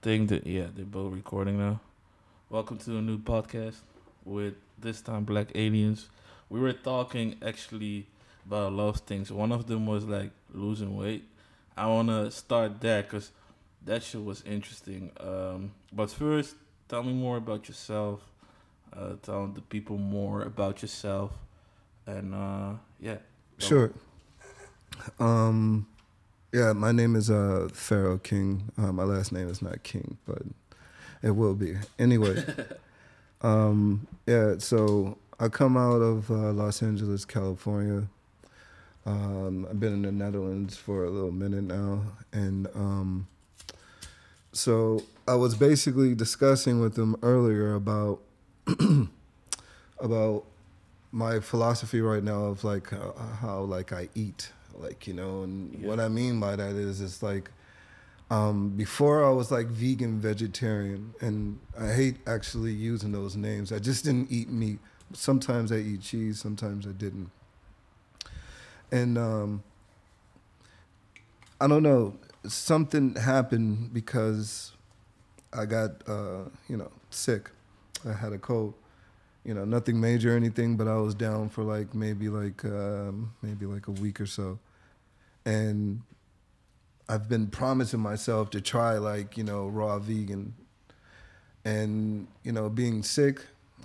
I think that yeah, they're both recording now. Welcome to a new podcast with this time Black Aliens. We were talking actually about a lot of things. One of them was like losing weight. I wanna start there because that shit was interesting. Um, but first, tell me more about yourself. Uh, tell the people more about yourself, and uh, yeah. Sure. Um, yeah, my name is uh, Pharaoh King. Uh, my last name is not King, but it will be. Anyway, um, yeah, so I come out of uh, Los Angeles, California. Um, I've been in the Netherlands for a little minute now. And um, so I was basically discussing with them earlier about about my philosophy right now of like how, how like I eat, like you know, and what I mean by that is it's like um, before I was like vegan, vegetarian, and I hate actually using those names. I just didn't eat meat. Sometimes I eat cheese, sometimes I didn't, and um, I don't know. Something happened because I got uh, you know sick. I had a cold you know, nothing major or anything, but I was down for like maybe like um, maybe like a week or so, and I've been promising myself to try like you know raw vegan, and you know being sick,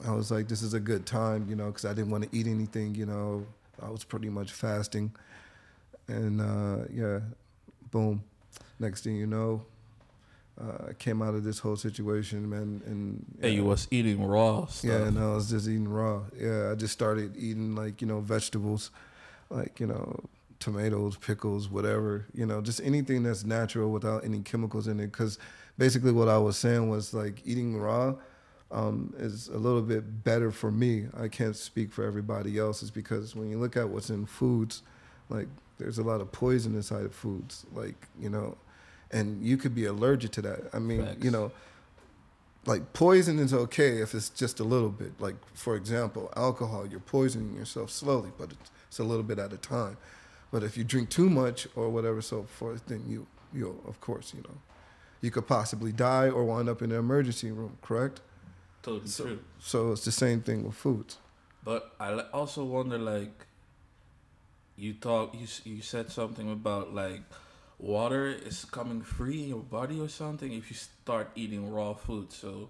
I was like this is a good time, you know, because I didn't want to eat anything, you know, I was pretty much fasting, and uh, yeah, boom, next thing you know. Uh, I came out of this whole situation, man, and Hey, you was eating raw stuff. Yeah, and I was just eating raw. Yeah, I just started eating like you know vegetables, like you know tomatoes, pickles, whatever. You know, just anything that's natural without any chemicals in it. Because basically, what I was saying was like eating raw um, is a little bit better for me. I can't speak for everybody else. Is because when you look at what's in foods, like there's a lot of poison inside of foods. Like you know. And you could be allergic to that. I mean, Facts. you know, like poison is okay if it's just a little bit. Like for example, alcohol, you're poisoning yourself slowly, but it's, it's a little bit at a time. But if you drink too much or whatever so forth, then you you of course you know you could possibly die or wind up in the emergency room. Correct? totally So true. so it's the same thing with foods. But I also wonder, like, you talk, you you said something about like water is coming free in your body or something if you start eating raw food. So,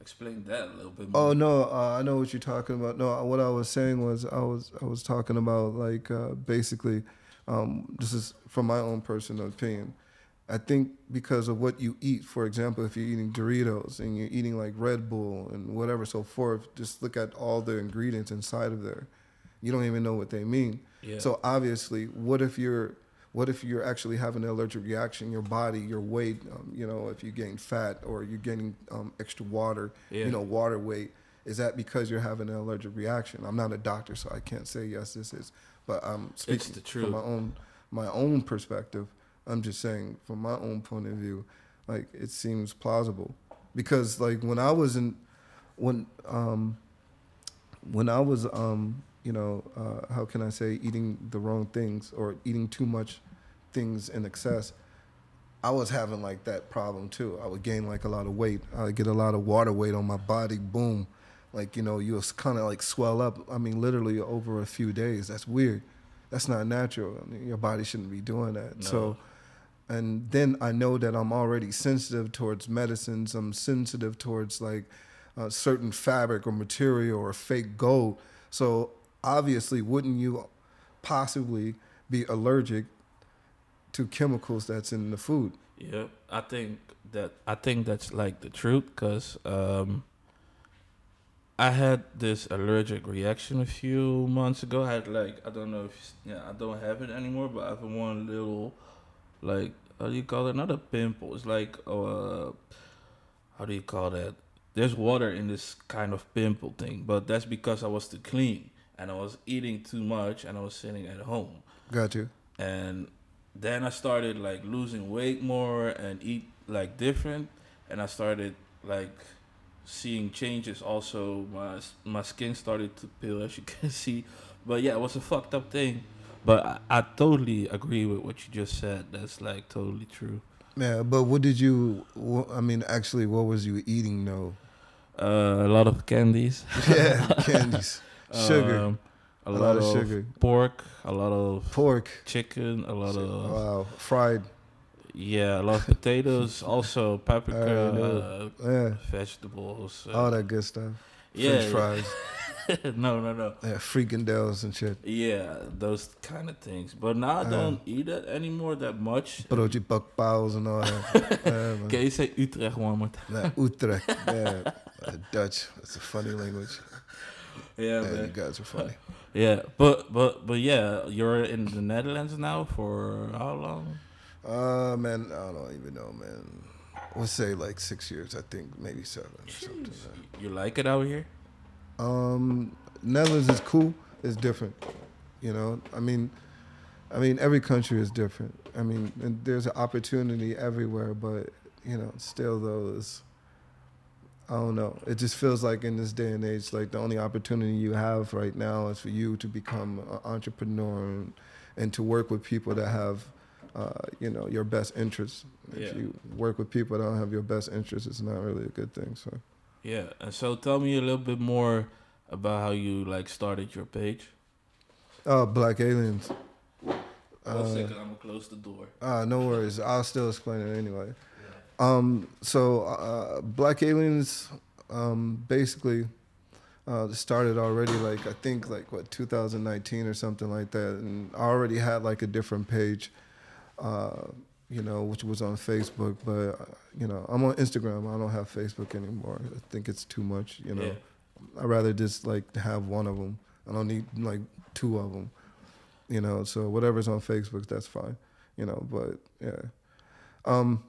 explain that a little bit more. Oh no, uh, I know what you're talking about. No, what I was saying was I was I was talking about like uh, basically, um, this is from my own personal opinion. I think because of what you eat, for example, if you're eating Doritos and you're eating like Red Bull and whatever so forth, just look at all the ingredients inside of there. You don't even know what they mean. Yeah. So obviously, what if you're what if you're actually having an allergic reaction? Your body, your weight, um, you know, if you gain fat or you're gaining um, extra water, Yeah. you know, water weight. Is that because you're having an allergic reaction? I'm not a doctor, so I can't say yes. This is, but I'm speaking the from my own my own perspective. I'm just saying from my own point of view, like it seems plausible because like when I was in when um when I was um you know uh, how can I say eating the wrong things or eating too much things in excess, I was having like that problem too. I would gain like a lot of weight. I would get a lot of water weight on my body. Boom, like you know you kind of like swell up. I mean literally over a few days. That's weird. That's not natural. I mean, your body shouldn't be doing that. No. So and then I know that I'm already sensitive towards medicines. I'm sensitive towards like a certain fabric or material or fake gold. So obviously, wouldn't you possibly be allergic to chemicals that's in the food? Yeah, I think that I think that's like the truth because um, I had this allergic reaction a few months ago. I had like I don't know if yeah I don't have it anymore, but I have one little like how do you call it? Not a pimple. It's like uh how do you call that? There's water in this kind of pimple thing, but that's because I was too clean and I was eating too much and I was sitting at home Got you. and then I started like losing weight more and eat like different, and I started like seeing changes. Also, my my skin started to peel, as you can see. But yeah, it was a fucked up thing. But I, I totally agree with what you just said. That's like totally true. Yeah, but what did you? wha- I mean, actually, what was you eating? though? Uh, a lot of candies. yeah, candies, sugar, Um, a, a lot, lot of of sugar. pork, a lot of pork. chicken, a lot of Wow, fried. Yeah, a lot of potatoes, also paprika, I uh, Yeah, vegetables. uh, all that good stuff. yeah, French yeah. fries. no, no, no. Yeah, frikandels and shit. Yeah, those kind of things. But now I Uh. don't eat it anymore that much. Broodje bakpaus and all that. yeah, man. Can you say Utrecht one more time? Nah, Utrecht. Yeah, uh, Dutch. It's a funny language. Yeah, Yeah, you guys are funny. Yeah, but but but yeah, you're in the Netherlands now for how long? Uh, man, I don't even know, man. We'll say like six years, I think, maybe seven or something. You like it out here? Um, Netherlands is cool. It's different, you know. I mean, I mean, every country is different. I mean, there's an opportunity everywhere, but you know, still though, it's I don't know. It just feels like in this day and age, like the only opportunity you have right now is for you to become an entrepreneur and, and to work with people that have, uh, you know, your best interests. Yeah. If you work with people that don't have your best interests, it's not really a good thing. So. Yeah. And so tell me a little bit more about how you like started your page. Oh, Black Aliens. One Uh, second, I'm gonna close the door. Ah, no worries. I'll still explain it anyway. Um, so uh, Black Aliens, um, basically, uh, started already like I think like what 2019 or something like that, and I already had like a different page, uh, you know, which was on Facebook. But you know, I'm on Instagram. I don't have Facebook anymore. I think it's too much. You know, Yeah. I'd rather just like have one of them. I don't need like two of them. You know, so whatever's on Facebook, that's fine. You know, but yeah. Um,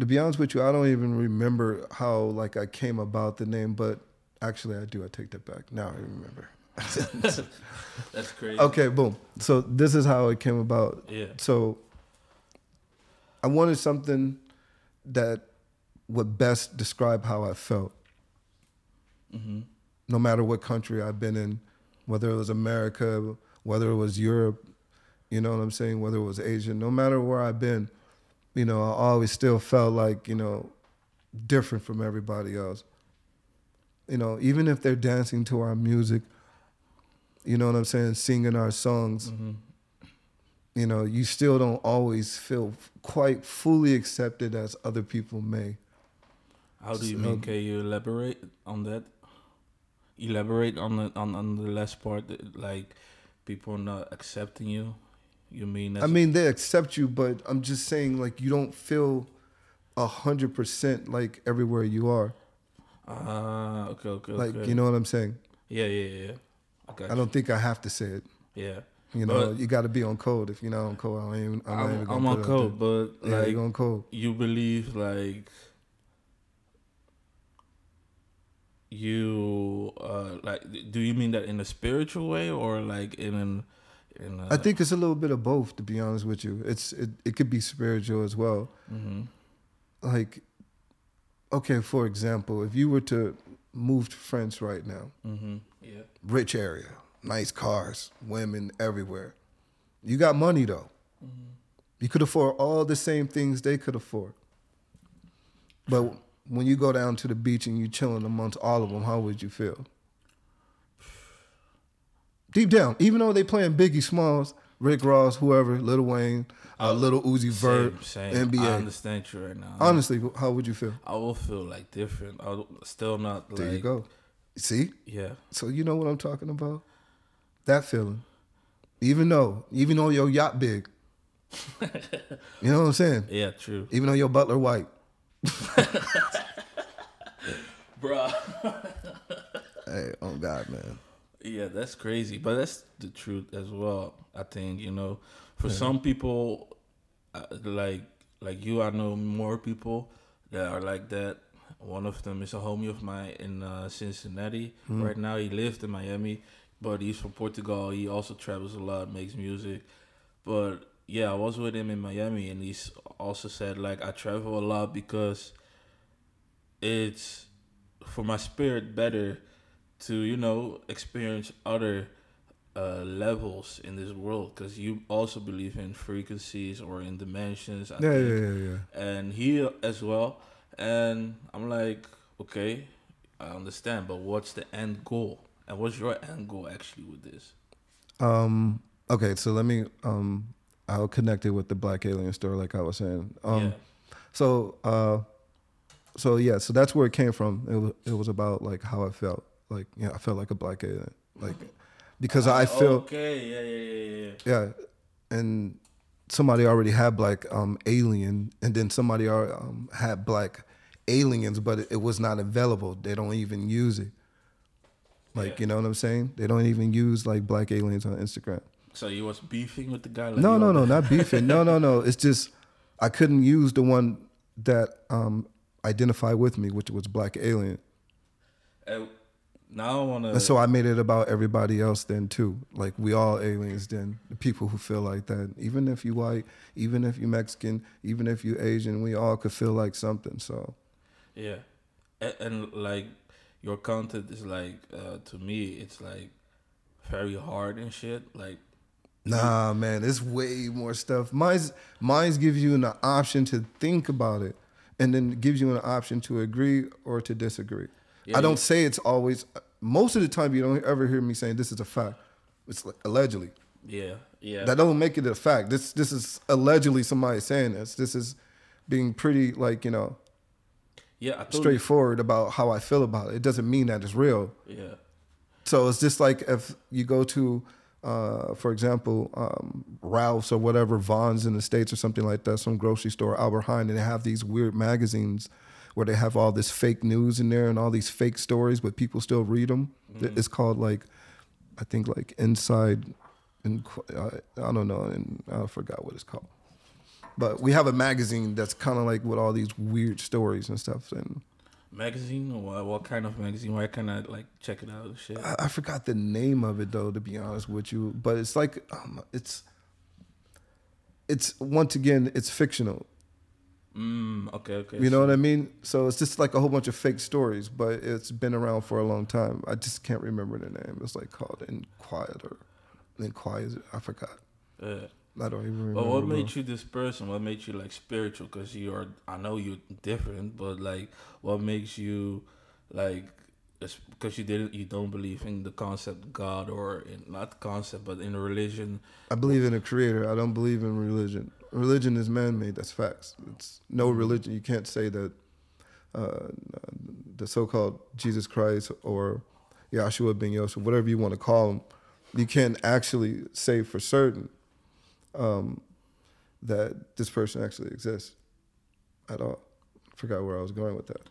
to be honest with you, I don't even remember how like I came about the name, but actually I do. I take that back. Now I remember. That's crazy. okay, boom. So this is how it came about. Yeah. So I wanted something that would best describe how I felt Mm-hmm. no matter what country I've been in, whether it was America, whether it was Europe, you know what I'm saying, whether it was Asia, no matter where I've been, you know, I always still felt like, you know, different from everybody else. You know, even if they're dancing to our music, you know what I'm saying, singing our songs, Mm-hmm. You know, you still don't always feel quite fully accepted as other people may. How do you So- mean? Can you elaborate on that? Elaborate on the on, on the last part, that, like people not accepting you. You mean? I mean, they accept you, but I'm just saying, like, you don't feel a hundred percent like everywhere you are. Ah, okay, okay, Like, okay. you know what I'm saying? Yeah, yeah, yeah. I got I don't think I have to say it. Yeah. You know, But- you got to be on code. If you're not on code, I ain't. even- I'm, not even I'm, I'm on code, but. Yeah, like you're on code. you believe like you uh like do you mean that in a spiritual way or like in an in a I think it's a little bit of both. To be honest with you, it's it, it could be spiritual as well. hmm Like, okay, for example, if you were to move to France right now, hmm yeah rich area, nice cars, women everywhere. You got money though. You could afford all the same things they could afford. But when you go down to the beach and you chilling amongst all of them, how would you feel? Deep down, even though they playing Biggie Smalls, Rick Ross, whoever, Lil Wayne, uh, Lil Uzi Vert, same, same. I NBA. understand you right now Honestly, how would you feel? I will feel like different I'll still not like There you go. See? yeah So you know what I'm talking about? That feeling. Even though, even though your yacht big. you know what I'm saying? yeah true Even though your butler white. bruh Hey, oh God, man. Yeah, that's crazy, but that's the truth as well. I think you know, for some people, uh, like like you, I know more people that are like that. One of them is a homie of mine in uh, Cincinnati. Right now, he lives in Miami, but he's from Portugal. He also travels a lot, makes music. But yeah, I was with him in Miami, and he's also said like I travel a lot because it's for my spirit better to you know experience other uh, levels in this world because you also believe in frequencies or in dimensions. I Yeah, think, yeah, yeah, yeah. And he as well. And I'm like, okay, I understand, but what's the end goal? And what's your end goal actually with this? Um. Okay, so let me. Um. I'll connect it with the Black Alien story, like I was saying. Um. yeah. So. Uh. So yeah. So that's where it came from. It was. It was about like how I felt. Like yeah, I felt like a black alien. Like because I feel Okay, yeah, yeah, yeah, yeah. yeah, and somebody already had black um alien, and then somebody al- um, had black aliens, but it, it was not available. They don't even use it. Like Yeah. you know what I'm saying? They don't even use like black aliens on Instagram. So you was beefing with the guy? Like, No, no, no, not beefing. no, no, no. It's just I couldn't use the one that um identified with me, which was black alien. uh, now I want And to. so I made it about everybody else then too. Like we all aliens then. The people who feel like that. Even if you white, even if you Mexican, even if you Asian, we all could feel like something. So Yeah, and, and like your content is like uh, to me, it's like very hard and shit. Like nah man, it's way more stuff. Mine's mine's gives you an option to think about it and then gives you an option to agree or to disagree. Yeah, I don't say it's always most of the time you don't ever hear me saying this is a fact. It's like allegedly. yeah, yeah, That don't make it a fact. This this is allegedly somebody saying this. This is being pretty like, you know, yeah. I totally, straightforward about how I feel about it. It doesn't mean that it's real. Yeah, So it's just like if you go to, uh, for example, um, Ralphs or whatever, Vons in the States or something like that, some grocery store, Albert Heijn, and they have these weird magazines where they have all this fake news in there and all these fake stories, but people still read them. It's called like, I think like Inside, in, I, I don't know, and I forgot what it's called. But we have a magazine that's kind of like with all these weird stories and stuff. And magazine. or What, what kind of magazine? Where can I like check it out? Shit. I, I forgot the name of it though, to be honest with you. But it's like um, it's it's once again it's fictional. Mm, okay, okay. You know what I mean? So it's just like a whole bunch of fake stories, but it's been around for a long time. I just can't remember the name. It's like called Inquiet or Inquiet. I forgot. Yeah. I don't even remember. But what made you this person? What made you like spiritual? Because you are, I know you're different, but like, what makes you like? Because you didn't, you don't believe in the concept God or in not concept, but in religion. I believe in a creator. I don't believe in religion. Religion is man-made. That's facts. It's no religion. You can't say that uh, the so-called Jesus Christ or Yahshua ben Yosef, whatever you want to call him, you can't actually say for certain um, that this person actually exists at all. forgot where I was going with that.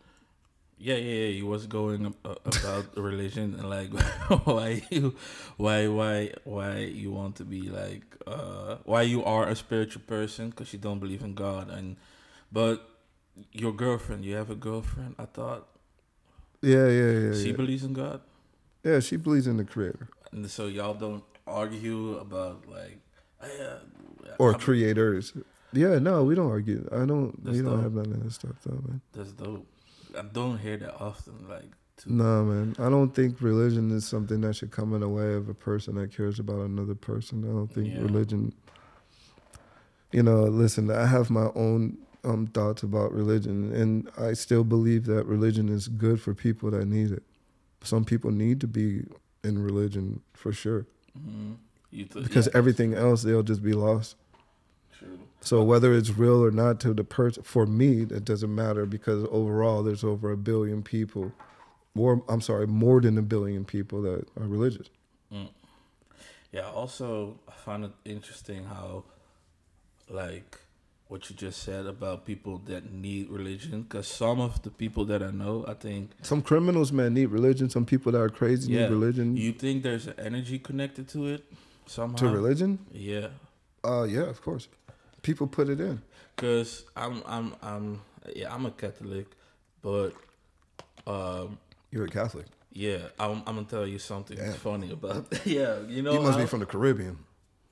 Yeah, yeah, yeah. You was going about religion and like why you, why, why, why you want to be like, uh, why you are a spiritual person because you don't believe in God and, but your girlfriend, you have a girlfriend. I thought Yeah, yeah, yeah. she yeah. believes in God, yeah, she believes in the creator and so y'all don't argue about like, or creators. Yeah, no, we don't argue. I don't. That's we don't dope. have none of that stuff, though, man. That's dope. I don't hear that often. Like, too. No, man. I don't think religion is something that should come in the way of a person that cares about another person. I don't think Yeah. religion. You know, listen. I have my own um, thoughts about religion, and I still believe that religion is good for people that need it. Some people need to be in religion for sure, Mhm. You th- because yeah, everything else they'll just be lost. true. So whether it's real or not to the person, for me, it doesn't matter because overall there's over a billion people, more. I'm sorry, more than a billion people that are religious. Mm. Yeah. Also, I found it interesting how, like, what you just said about people that need religion. Because some of the people that I know, I think, Some criminals, man, need religion. Some people that are crazy Yeah. need religion. you think there's an energy connected to it somehow. to religion? Yeah. Uh, yeah, of course. People put it in. Cause I'm I'm I'm yeah I'm a Catholic, but um You're a Catholic. yeah I'm I'm gonna tell you something Damn. funny about yeah you know you must be from the Caribbean.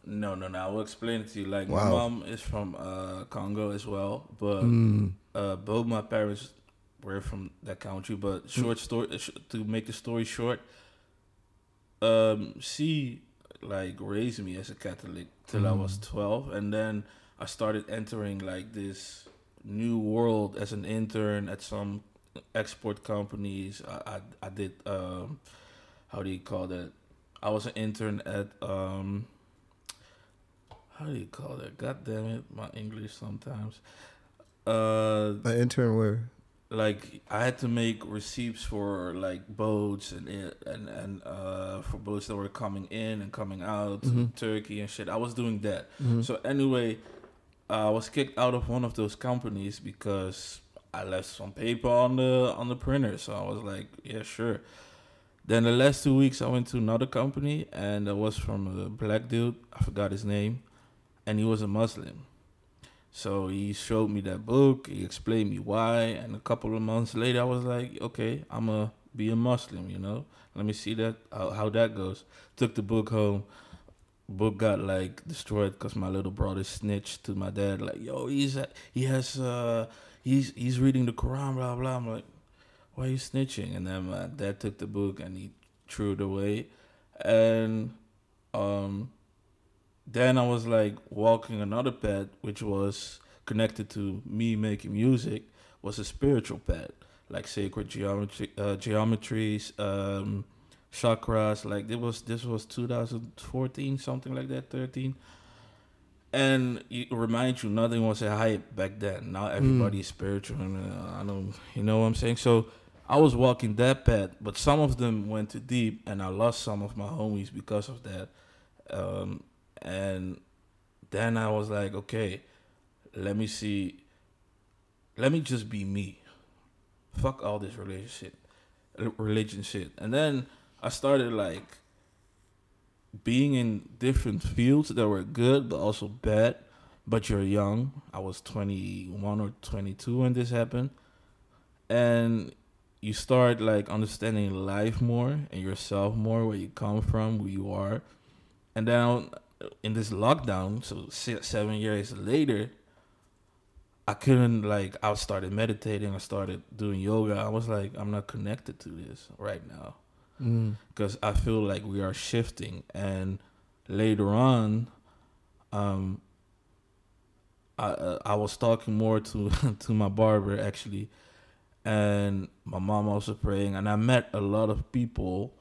No, no, no. I will explain it to you. Like my mom is from uh, Congo as well, but Mm. uh, both my parents were from that country. But Hmm. short story uh, to make the story short, um, she like raise me as a Catholic till I was Mm. twelve, and then I started entering like this new world as an intern at some export companies. I I, I did um, how do you call that? I was an intern at um, how do you call that? God damn it, my English sometimes. Uh, An intern where? Like I had to make receipts for like boats and and and uh for boats that were coming in and coming out to Mhm. Turkey and shit. I was doing that. Mhm. So anyway, I was kicked out of one of those companies because I left some paper on the on the printer. So I was like, yeah, sure. Then the last two weeks I went to another company and it was from a black dude. I forgot his name, and he was a Muslim. So he showed me that book. He explained me why, and a couple of months later, I was like, okay, I'm a be a Muslim. You know, let me see that how, how that goes. Took the book home. Book got like destroyed because my little brother snitched to my dad, like, yo, he's he has uh he's he's reading the Quran, blah blah. I'm like, why are you snitching? And then my dad took the book and he threw it away, and um then I was like walking another path, which was connected to me making music, was a spiritual path, like sacred geometry, uh, geometries, um, chakras. Like it was this was 2014, something like that, 13. And it remind you, nothing was a hype back then. Now everybody's spiritual, and uh, I don't, you know what I'm saying. So I was walking that path, but some of them went too deep, and I lost some of my homies because of that. Um, and then I was like, okay, let me see, let me just be me. Fuck all this religion shit, religion shit. And then I started like being in different fields that were good but also bad. But you're young. I was 21 or 22 when this happened, and you start like understanding life more and yourself more, where you come from, who you are, and then in this lockdown, so six, seven years later, I couldn't like. I started meditating. I started doing yoga. I was like, I'm not connected to this right now Mm. because I feel like we are shifting. And later on, um, I uh, I was talking more to to my barber actually, and my mom also praying, and I met a lot of people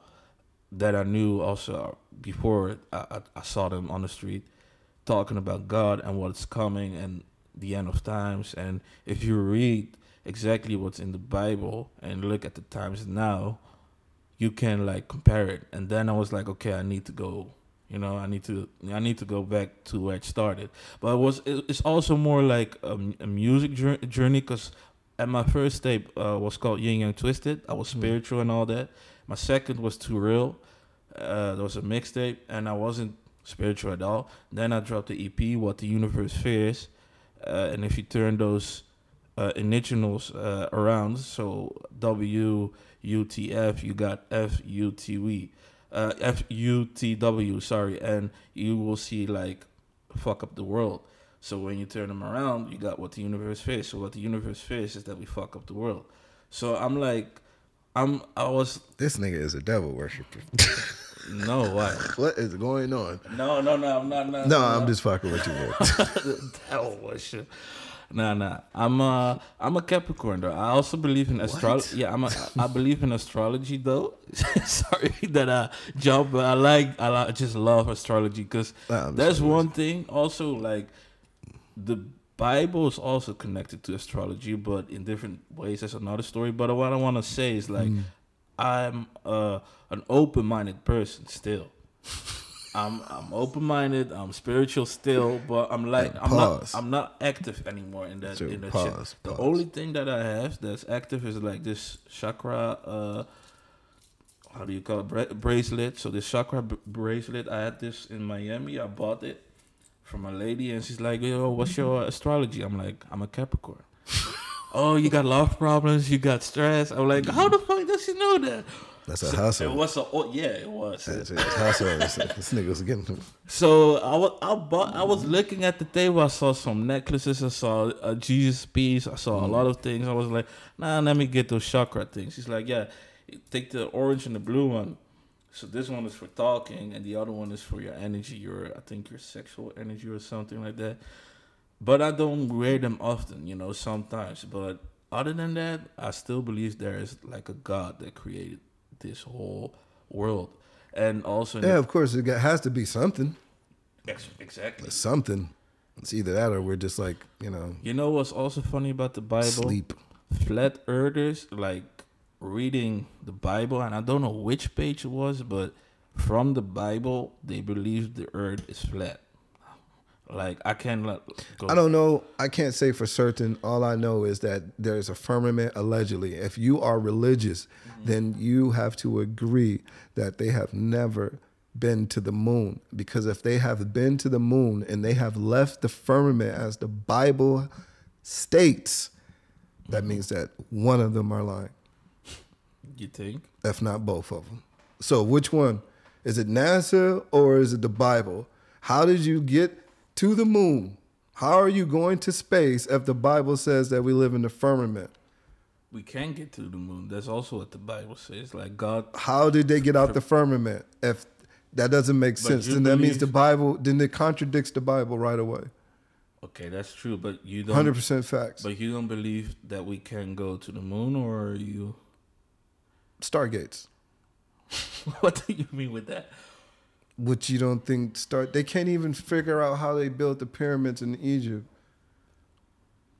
that I knew also before I, I, saw them on the street talking about God and what's coming and the end of times. And if you read exactly what's in the Bible and look at the times now, you can like compare it. And then I was like, okay, I need to go. You know, I need to I need to go back to where it started. But it was it, it's also more like a music journey because at my first tape uh, was called Yin Yang Twisted. I was Mm. spiritual and all that. My second was Too Real. Uh, there was a mixtape, and I wasn't spiritual at all. Then I dropped the EP, What the Universe Fears. Uh, and if you turn those uh, initials uh, around, so W U T F, you got F U T W, uh, F U T W, sorry, and you will see like fuck up the world. So when you turn them around, you got what the universe fears. So what the universe fears is that we fuck up the world. So I'm like, I'm I was This nigga is a devil worshiper. no why what is going on? no no no I'm not no No, I'm just fucking with you, man. was shit. Nah, nah. I'm a I'm a Capricorn though. I also believe in astrology. Yeah, I'm a I believe in astrology though. Sorry that I jump, but I like I, like, just love astrology because Nah, that's sorry. one thing. Also, like the Bible is also connected to astrology, but in different ways. That's another story. But what I want to say is like Mm. I'm uh, an open-minded person still. I'm I'm open-minded. I'm spiritual still, but I'm like I'm not. I'm not active anymore in that Sure, in that pause, shit. The pause. only thing that I have that's active is like this chakra. Uh, how do you call it? Bra- bracelet. So this chakra b- bracelet, I had this in Miami. I bought it from a lady, and she's like, "Yo, what's your astrology?" I'm like, "I'm a Capricorn." oh, you got love problems. You got stress. I'm like, how the fuck does she know that? That's a It hustle. was a oh, yeah, it was. That's a hustle. This this nigga was getting So I was I bought I was looking at the table. I saw some necklaces. I saw a Jesus piece. I saw a mm. lot of things. I was like, nah, let me get those chakra things. She's like, yeah, take the orange and the blue one. So this one is for talking, and the other one is for your energy, your I think your sexual energy or something like that. But I don't wear them often, you know, sometimes. But other than that, I still believe there is like a God that created this whole world, and also Yeah, of course, it has to be something. Ex- exactly. Something. It's either that or we're just like you know You know what's also funny about the Bible? sleep. Flat earthers like reading the Bible, and I don't know which page it was, but from the Bible, they believe the earth is flat. Like I can't let go. I don't know. I can't say for certain. All I know is that there's a firmament allegedly. If you are religious, mm-hmm. then you have to agree that they have never been to the moon. Because if they have been to the moon and they have left the firmament as the Bible states, that mm-hmm. means that one of them are lying, You think? if not both of them. So which one? Is it NASA or is it the Bible? How did you get to the moon? How are you going to space if the Bible says that we live in the firmament? We can get to the moon. That's also what the Bible says. Like God, How did they get out the firmament? If that doesn't make sense, then that means the Bible then it contradicts the Bible right away. okay, that's true, but you don't. Hundred percent facts. But you don't believe that we can go to the moon, or are you? Stargates. what do you mean with that? Which you don't think start they can't even figure out how they built the pyramids in Egypt.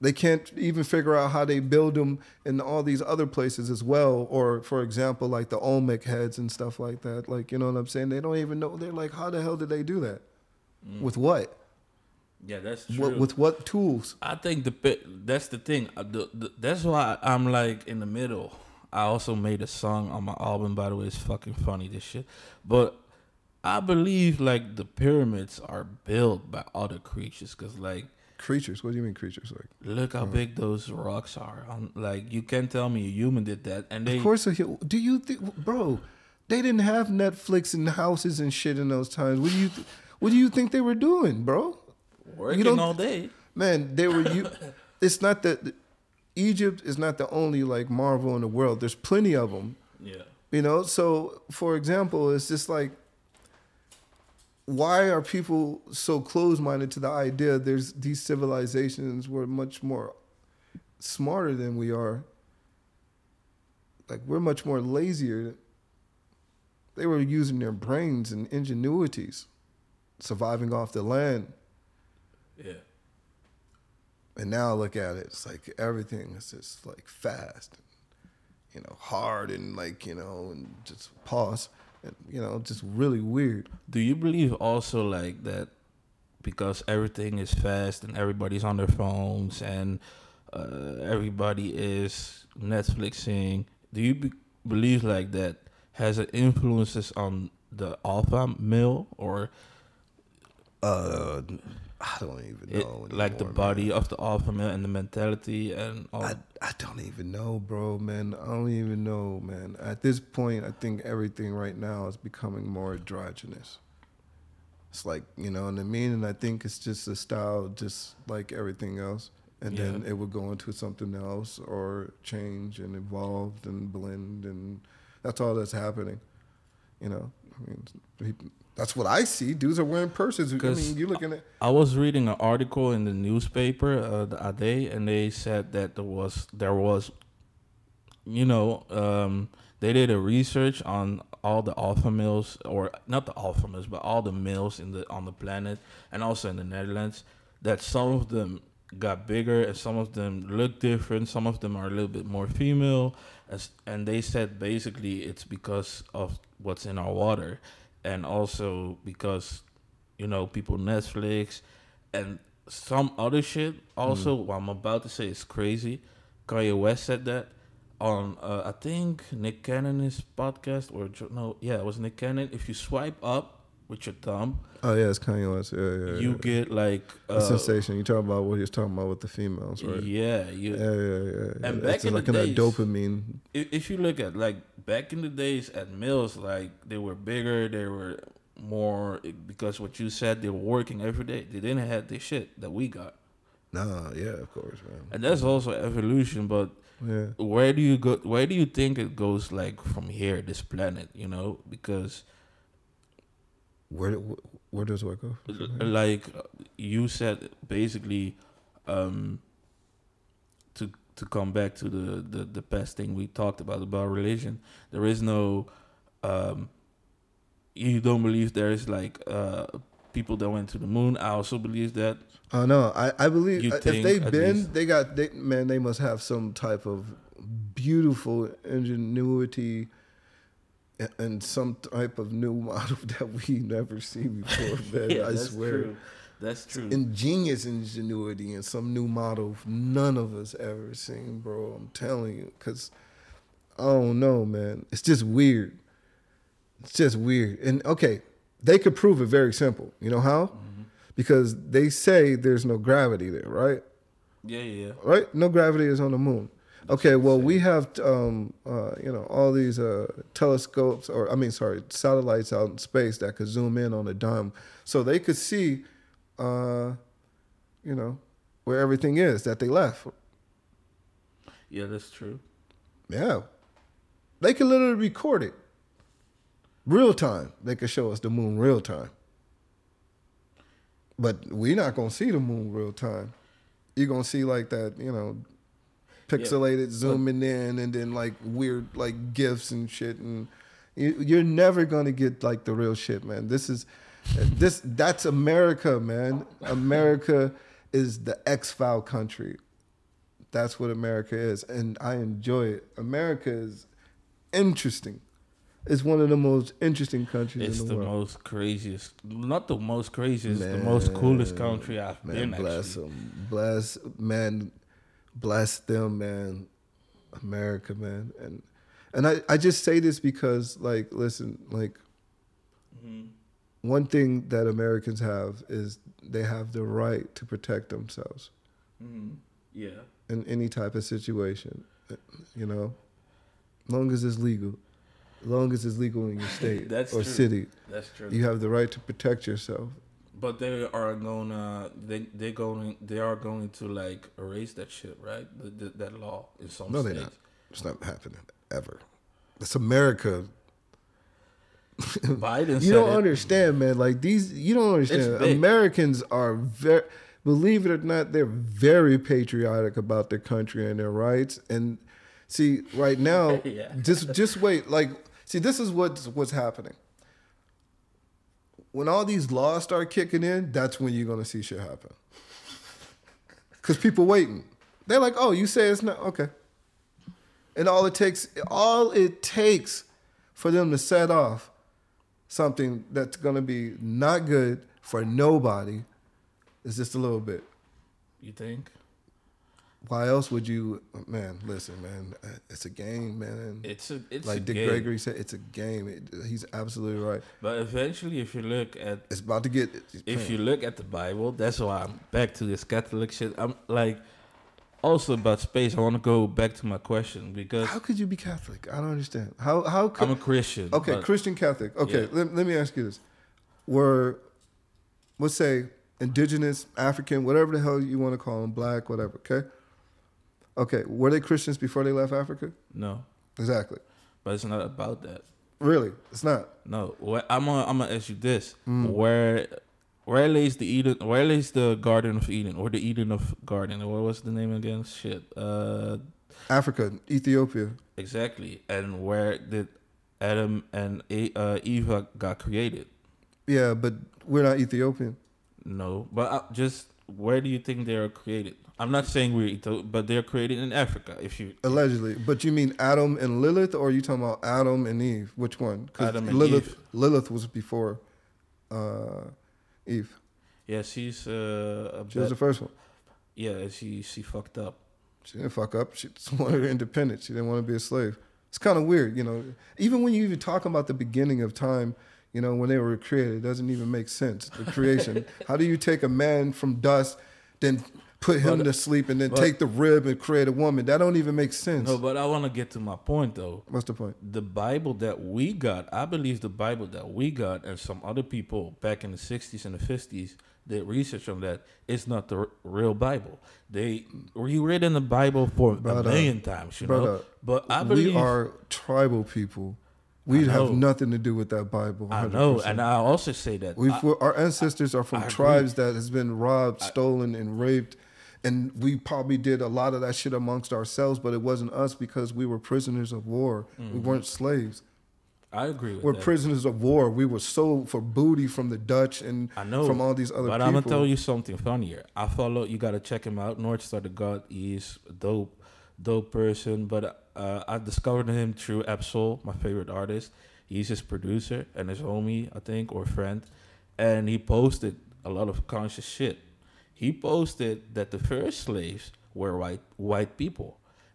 They can't even figure out how they build them in all these other places as well. Or, for example, like the Olmec heads and stuff like that. Like, you know what I'm saying? They don't even know. They're like, how the hell did they do that? With what? Yeah, that's true. what? With what tools? I think the that's the thing. Uh, The, the, that's why I'm like in the middle. I also made a song on my album. By the way, it's fucking funny this shit. But I believe like the pyramids are built by other creatures. Cause like Creatures. What do you mean creatures? Like, look how big those rocks are. Um like you can't tell me a human did that. And they of course, do you think, bro? They didn't have Netflix and houses and shit in those times. What do you, th- what do you think they were doing, bro? working don't- all day. Man, they were you. it's not that Egypt is not the only like marvel in the world. There's plenty of them. Yeah. You know. So, for example, it's just like, why are people so closed-minded to the idea there's these civilizations were much more smarter than we are? Like we're much more lazier. They were using their brains and ingenuities, surviving off the land. Yeah. And now I look at it. It's like everything is just like fast, and, you know, hard and like, you know, and just pause. And, you know, just really weird. Do you believe also like that because everything is fast and everybody's on their phones and uh, everybody is Netflixing? Do you be- believe like that has an influences on the alpha male or Uh, I don't even it, know. like the body man. of the alpha male and the mentality and all? I, I don't even know, bro, man. I don't even know, man. At this point, I think everything right now is becoming more androgynous. It's like, you know what I mean? And I think it's just a style, just like everything else. And then it would go into something else or change and evolve and blend. And that's all that's happening. You know, I mean, that's what I see. Dudes are wearing purses. I mean, you're looking at. I was reading an article in the newspaper uh, the other day, and they said that there was there was, you know, um, they did a research on all the alpha males, or not the alpha males, but all the males in the on the planet, and also in the Netherlands. That some of them got bigger, and some of them look different. Some of them are a little bit more female, as, and they said basically it's because of what's in our water, and also because you know, people Netflix and some other shit. Also, what I'm about to say is crazy. Kanye West said that on uh, I think Nick Cannon's podcast or no, yeah, it was Nick Cannon. If you swipe up with your thumb, Oh, yeah, it's Kanye West. Yeah, yeah. you yeah. get like a uh, sensation. You talk about what he was talking about with the females, right? Yeah, you. Yeah, yeah, yeah. And yeah. back It's in the like in that days- dopamine. if, if you look at like back in the days at mills, like they were bigger, they were more because what you said they were working every day. They didn't have the shit that we got. Nah, yeah, of course, man. and that's also evolution. But Yeah. where do you go? Where do you think it goes? Like from here, this planet, you know, because Where where does what go? like uh, you said basically um to to come back to the, the the past thing we talked about about religion there is no um you don't believe there is like uh people that went to the moon i also believe that Oh no, I I believe uh, if they've been, least? they got they man, they must have some type of beautiful ingenuity and some type of new model that we never seen before, man. I swear. true. that's true Ingenious ingenuity and some new model none of us ever seen, bro. I'm telling you, cause I don't know, man. It's just weird. It's just weird. And okay, they could prove it very simple. You know how? Mm-hmm. Because they say there's no gravity there, right? yeah yeah yeah Right? No gravity is on the moon. Okay, well we have um, uh, you know all these uh, telescopes, or I mean, sorry, satellites out in space that could zoom in on a dime, so they could see, uh, you know, where everything is that they left. yeah that's true Yeah, they could literally record it, real time. They could show us the moon real time, but we're not gonna see the moon real time. You're gonna see like that, you know, pixelated zooming in, and then like weird like gifs and shit, and you, you're never gonna get like the real shit, man. This is this that's America, man. America is the X file country. That's what America is, and I enjoy it. America is interesting. It's one of the most interesting countries it's in the world. It's the, world. most craziest not the most craziest the most coolest country i've Man, been bless actually them, bless man, bless them, man. America, man, and and I I just say this because like listen, like Mhm. one thing that Americans have is they have the right to protect themselves Mhm. yeah in any type of situation, you know, long as it's legal, long as it's legal in your state That's or true. city, that's true you have the right to protect yourself. But they are gonna they they going they are going to like erase that shit, right? The, the, that law in some No, they're not. It's not happening ever. It's America. Biden You don't it. understand, man. Like these, you don't understand. Americans are very, believe it or not, they're very patriotic about their country and their rights. And see, right now, Yeah. just just wait. Like, see, this is what's what's happening. When all these laws start kicking in, that's when you're gonna see shit happen. Cause people waiting. They're like, oh, you say it's not okay. And all it takes, all it takes for them to set off something that's to be not good for nobody is just a little bit. You think? Why else would you, man? Listen, man, uh, it's a game, man. It's a it's like a Dick game. Gregory said, it's a game. It, he's absolutely right. But eventually, if you look at It's about to get. if you look at the Bible, that's why I'm back to this Catholic shit. I'm like also about space. I want to go back to my question because how could you be Catholic? I don't understand. How how could I'm a Christian. Okay, Christian Catholic. Okay, Yeah. let, let me ask you this. Were, let's say, indigenous, African, whatever the hell you want to call them, black, whatever, okay? Okay, were they Christians before they left Africa? no, Exactly. but it's not about that. Really, it's not. No, where, I'm gonna I'm gonna ask you this: Mm. where where lays the Eden? Where lays the Garden of Eden, or the Eden of Garden? What was the name again? Shit. Uh, Africa, Ethiopia. exactly. And where did Adam and uh, Eva got created? Yeah, but we're not Ethiopian. No, but uh, just where do you think they are created? I'm not saying we're Etho- but they're created in Africa. If you Allegedly. But you mean Adam and Lilith, or are you talking about Adam and Eve? Which one? Adam and Lilith, Eve. Lilith was before uh, Eve. yeah, she's uh, She was the first one. yeah, she she fucked up. She didn't fuck up. She just wanted her independence. She didn't want to be a slave. It's kind of weird, you know. Even when you even talk about the beginning of time, you know, when they were created, it doesn't even make sense. The creation. How do you take a man from dust, then put him But- to sleep, and then but- take the rib and create a woman? That don't even make sense. No, but I want to get to my point though. What's the point? the Bible that we got, I believe the Bible that we got and some other people back in the 60s and the 50s, did research on that, it's not the r- real Bible. They were rewritten the Bible for a million times, you know. But I believe we are tribal people. We have nothing to do with that Bible. I know, and I also say that We've, I- our ancestors are from I agree. tribes that has been robbed, stolen, and raped, and we probably did a lot of that shit amongst ourselves. But it wasn't us because we were prisoners of war. We Mm-hmm. weren't slaves. I agree with We're that. prisoners of war. We were sold for booty from the Dutch and I know from all these other but people. I'm gonna tell you something funnier. I follow. You gotta check him out. North Star the God. He's a dope, dope person. But uh, I discovered him through Absol, my favorite artist. He's his producer and his homie, I think, or friend. And he posted a lot of conscious shit. He posted that the first slaves were white white people.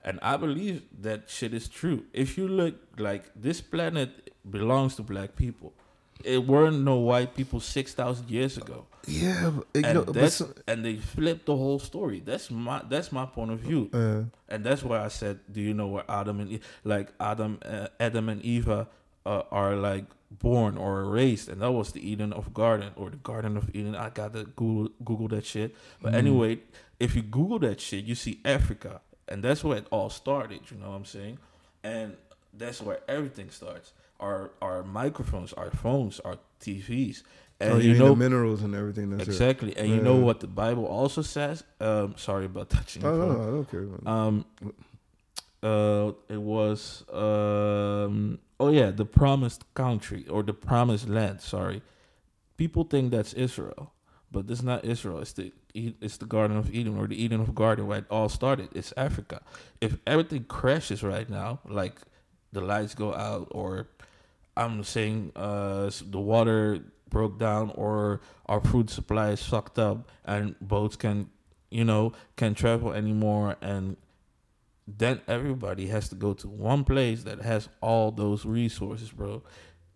And I believe that shit is true. If you look like this planet belongs to black people. It weren't no white people six thousand years ago yeah, but, and know, that's so- and they flipped the whole story. That's my that's my point of view, uh, and that's why I said, do you know where Adam and like Adam, uh, Adam and Eva uh, are like born or raised, and that was the Eden of Garden or the Garden of Eden. I gotta Google Google that shit. But Mm-hmm. anyway, if you Google that shit, you see Africa, and that's where it all started. You know what I'm saying? And that's where everything starts. Our our microphones, our phones, our TVs, and oh, you, you know the minerals and everything. That's it. Exactly. And you know what the Bible also says? Um, sorry about touching. Oh no. I don't care. Um, uh, it was um, oh yeah, the promised country or the promised land. Sorry, people think that's Israel, but this is not Israel. It's the it's the Garden of Eden or the Eden of Garden where it all started. It's Africa. If everything crashes right now, like the lights go out, or I'm saying uh, the water broke down, or our food supply is sucked up, and boats can, you know, can travel anymore, and then everybody has to go to one place that has all those resources, bro.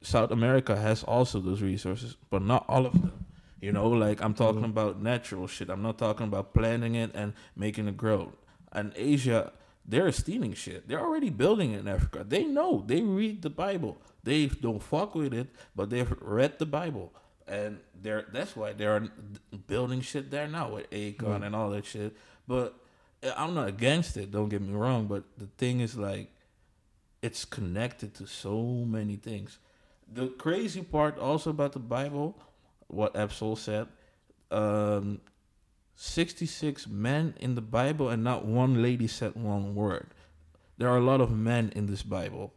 South America has also those resources, but not all of them. You know, like I'm talking mm-hmm. about natural shit. I'm not talking about planting it and making it grow. And Asia, they're stealing shit. They're already building in Africa. They know. They read the Bible. They don't fuck with it, but they've read the Bible. And they're that's why they're building shit there now with Akon mm-hmm. and all that shit. But I'm not against it, don't get me wrong, but the thing is like it's connected to so many things. The crazy part also about the Bible, what Absol said, um, 66 men in the Bible and not one lady said one word. There are a lot of men in this Bible,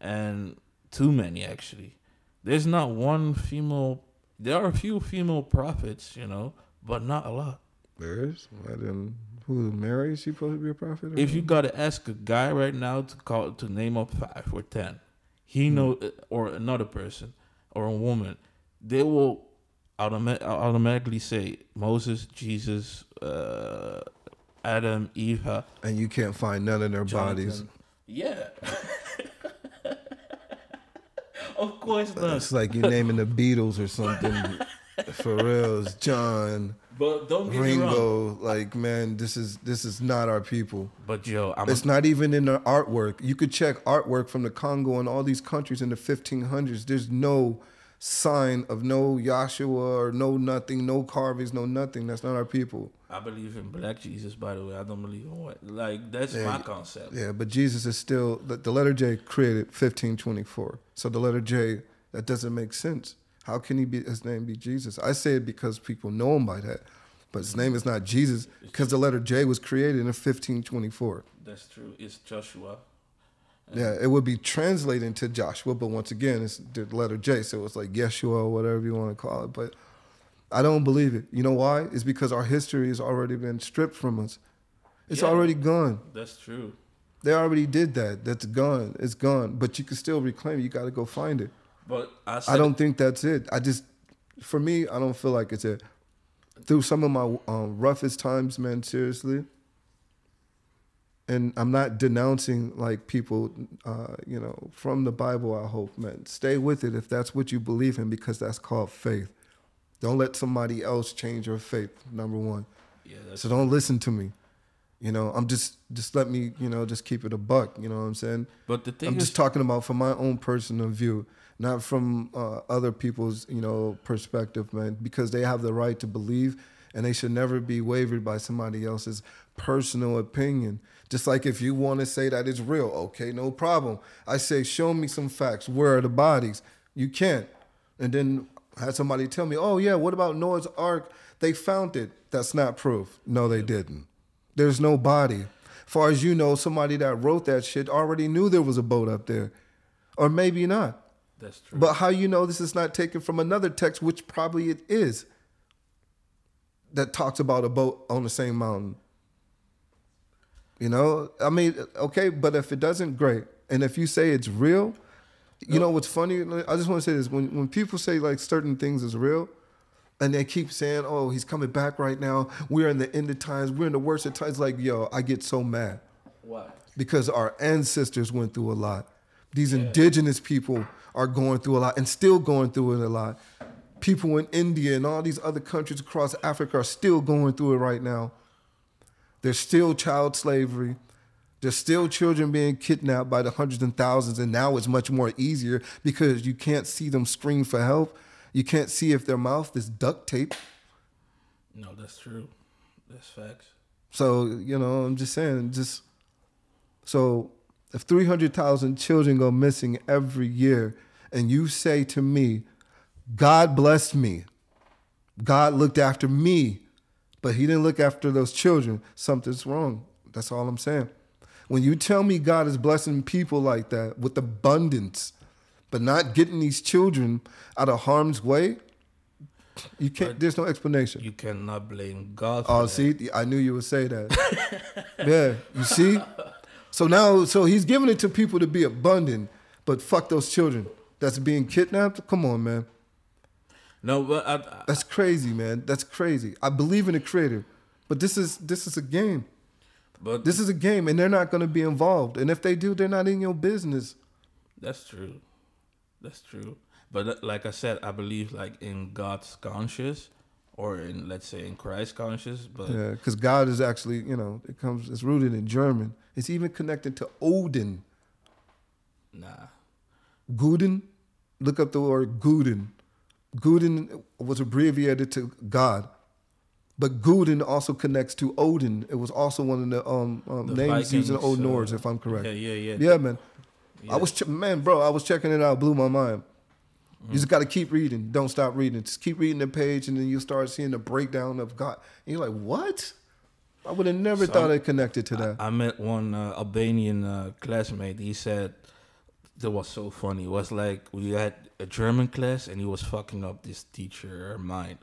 and too many actually. There's not one female. There are a few female prophets, you know, but not a lot. There is. I didn't. Who Mary? Is she supposed to be a prophet? If you gotta ask a guy right now to call to name up five or ten, he know or another person or a woman, they will automa- automatically say Moses, Jesus, uh, Adam, Eva, and you can't find none of their bodies. Yeah. of course not. It's like you naming the Beatles or something. For real, it's John, But don't get me wrong. Ringo. Like, man, this is this is not our people. But yo, I'm It's not even in the artwork. You could check artwork from the Congo and all these countries in the 1500s. There's no sign of no Joshua or no nothing, no carvings, no nothing. That's not our people. I believe in black Jesus. By the way, I don't believe in white. Like that's Yeah, my concept. Yeah, but Jesus is still the, the letter J created 1524. So the letter J that doesn't make sense. How can he be his name be Jesus? I say it because people know him by that. But his name is not Jesus because the letter J was created in 1524. That's true. It's Joshua. Yeah, it would be translated to Joshua, but once again, it's the letter J, so it's like Yeshua or whatever you want to call it. But I don't believe it. You know why? It's because our history has already been stripped from us. It's Yeah. already gone. That's true. They already did that. That's gone. It's gone. But you can still reclaim it. You got to go find it. But I, I don't think that's it. I just, for me, I don't feel like it's it. Through some of my um, roughest times, man, seriously. And I'm not denouncing like people, uh, you know, from the Bible. I hope, man, stay with it if that's what you believe in, because that's called faith. Don't let somebody else change your faith. Number one. Yeah, that's So don't listen to me. You know, I'm just just let me, you know, just keep it a buck. You know what I'm saying? But the thing I'm is, just talking about from my own personal view. Not from uh, other people's you know perspective, man, because they have the right to believe, and they should never be wavered by somebody else's personal opinion. Just like if you want to say that it's real, okay, no problem. I say, show me some facts. Where are the bodies? You can't. And then had somebody tell me, oh yeah, what about Noah's Ark? They found it. That's not proof. No, they didn't. There's no body. Far as you know, somebody that wrote that shit already knew there was a boat up there, or maybe not. That's true. But how you know this is not taken from another text, which probably it is, that talks about a boat on the same mountain? You know, I mean, okay, but if it doesn't, great. And if you say it's real, you know what's funny? I just want to say this: when when people say like certain things is real, and they keep saying, "Oh, he's coming back right now. We're in the end of times. We're in the worst of times." Like, yo, I get so mad Why? because our ancestors went through a lot. These indigenous people are going through a lot and still going through it a lot. People in India and all these other countries across Africa are still going through it right now. There's still child slavery. There's still children being kidnapped by the hundreds and thousands, and now it's much more easier because you can't see them scream for help. You can't see if their mouth is duct tape. No, that's true. That's facts. So, you know, I'm just saying, just so if 300,000 children go missing every year, and you say to me, God blessed me, God looked after me, but He didn't look after those children, something's wrong. That's all I'm saying. When you tell me God is blessing people like that with abundance, but not getting these children out of harm's way, you can't. But there's no explanation. You cannot blame God. For Oh, that. see, I knew you would say that. yeah, you see. So now, so he's giving it to people to be abundant, but fuck those children that's being kidnapped. Come on, man, No, but I, I, that's crazy, man. That's crazy. I believe in the creator, but this is this is a game. but This is a game, and they're not going to be involved. And if they do, they're not in your business. That's true. That's true. But uh, like I said, I believe like in God's conscious, or in let's say in Christ's conscious. But Yeah, because God is actually, you know, it comes. It's rooted in German. It's even connected to Odin. nah, Guden, look up the word Guden. Guden was abbreviated to God, but Guden also connects to Odin. It was also one of the, um, um, The names used in Vikings, Old Norse, uh, if I'm correct. yeah, yeah, yeah. Yeah, man. Yeah. I was ch- man, bro. I was checking it out. Blew my mind. Mm. You just got to keep reading. Don't stop reading. Just keep reading the page, and then you start seeing the breakdown of God. And you're like, what? I would have never So, thought it connected to that. I met one uh, Albanian uh, classmate. He said that was so funny. It was like we had a German class, and he was fucking up this teacher mind.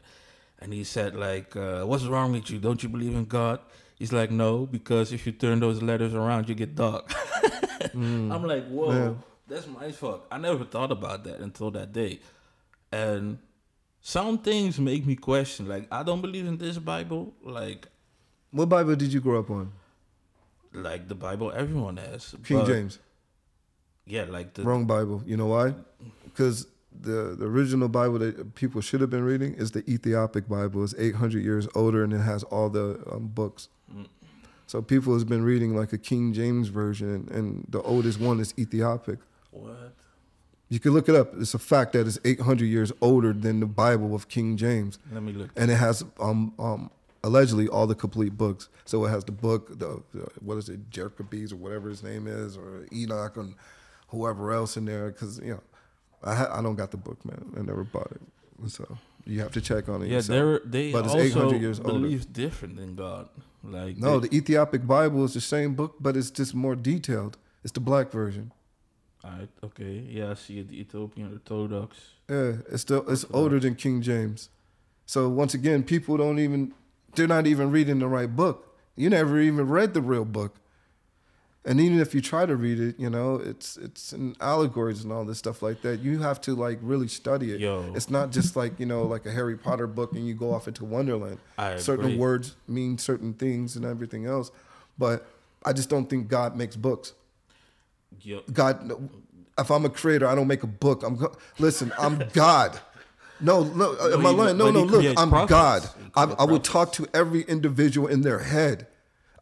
And he said like, uh, "What's wrong with you? Don't you believe in God?" He's like, "No, because if you turn those letters around, you get dog." I'm like, "Whoa, that's my fuck." I never thought about that until that day, and some things make me question. Like, I don't believe in this Bible. Like, what Bible did you grow up on? like the Bible everyone has. King James. Yeah, like the Wrong Bible. You know why? Because the, the original Bible that people should have been reading is the Ethiopic Bible. It's 800 years older and it has all the um, books. Mm. So people has been reading like a King James version, and the oldest one is Ethiopic. what? You can look it up. It's a fact that it's 800 years older than the Bible of King James, Let me look. and it has um um allegedly all the complete books. So it has the book, the, the what is it, Jerkabes or whatever his name is, or Enoch and whoever else in there. Because you know, I ha- I don't got the book, man. I never bought it, so you have to check on it. Yeah, yourself. they But it's also 800 years older. different than God. Like no, they, the Ethiopic Bible is the same book, but it's just more detailed. It's the black version. Alright, okay, yeah, I see it. The Ethiopian Orthodox. Yeah, it's still it's older than King James. So once again, people don't even they're not even reading the right book. You never even read the real book. And even if you try to read it, you know, it's it's in allegories and all this stuff like that. You have to like really study it. Yo. It's not just like, you know, like a Harry Potter book and you go off into Wonderland. I certain agree. words mean certain things and everything else. But I just don't think God makes books. Yo, God, if I'm a creator, I don't make a book. I'm go- listen. I'm God. No, no, No, am I lying? No, no. Look, I'm prophets. God. I, I would talk to every individual in their head.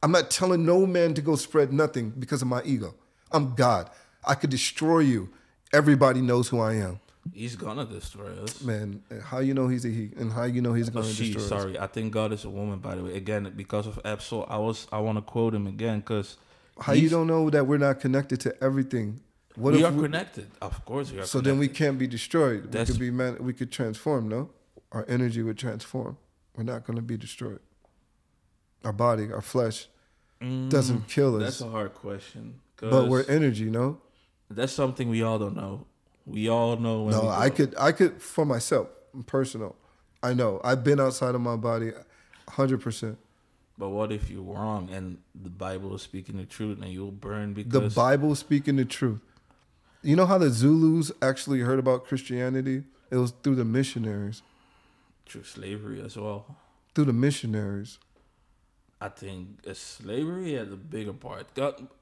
I'm not telling no man to go spread nothing because of my ego. I'm God. I could destroy you everybody knows who I am. He's gonna destroy us. Man, how you know he's a he, and how you know he's Oh, going to she, destroy us? sorry, I think God is a woman. By the way, again because of Absol, I was I want to quote him again because How you don't know that we're not connected to everything? What we are we- connected. Of course, we are. So then we can't be destroyed. That's- we could be man. We could transform. No, our energy would transform. We're not going to be destroyed. Our body, our flesh, doesn't kill us, Mm, That's a hard question. but we're energy. No, that's something we all don't know. We all know. When no. I could. I could for myself, personal. I know. I've been outside of my body, hundred percent. But what if you're wrong and the Bible is speaking the truth and you'll burn because The Bible speaking the truth. You know how the Zulus actually heard about Christianity? It was through the missionaries. through slavery as well. Through the missionaries. I think uh, slavery had a bigger part.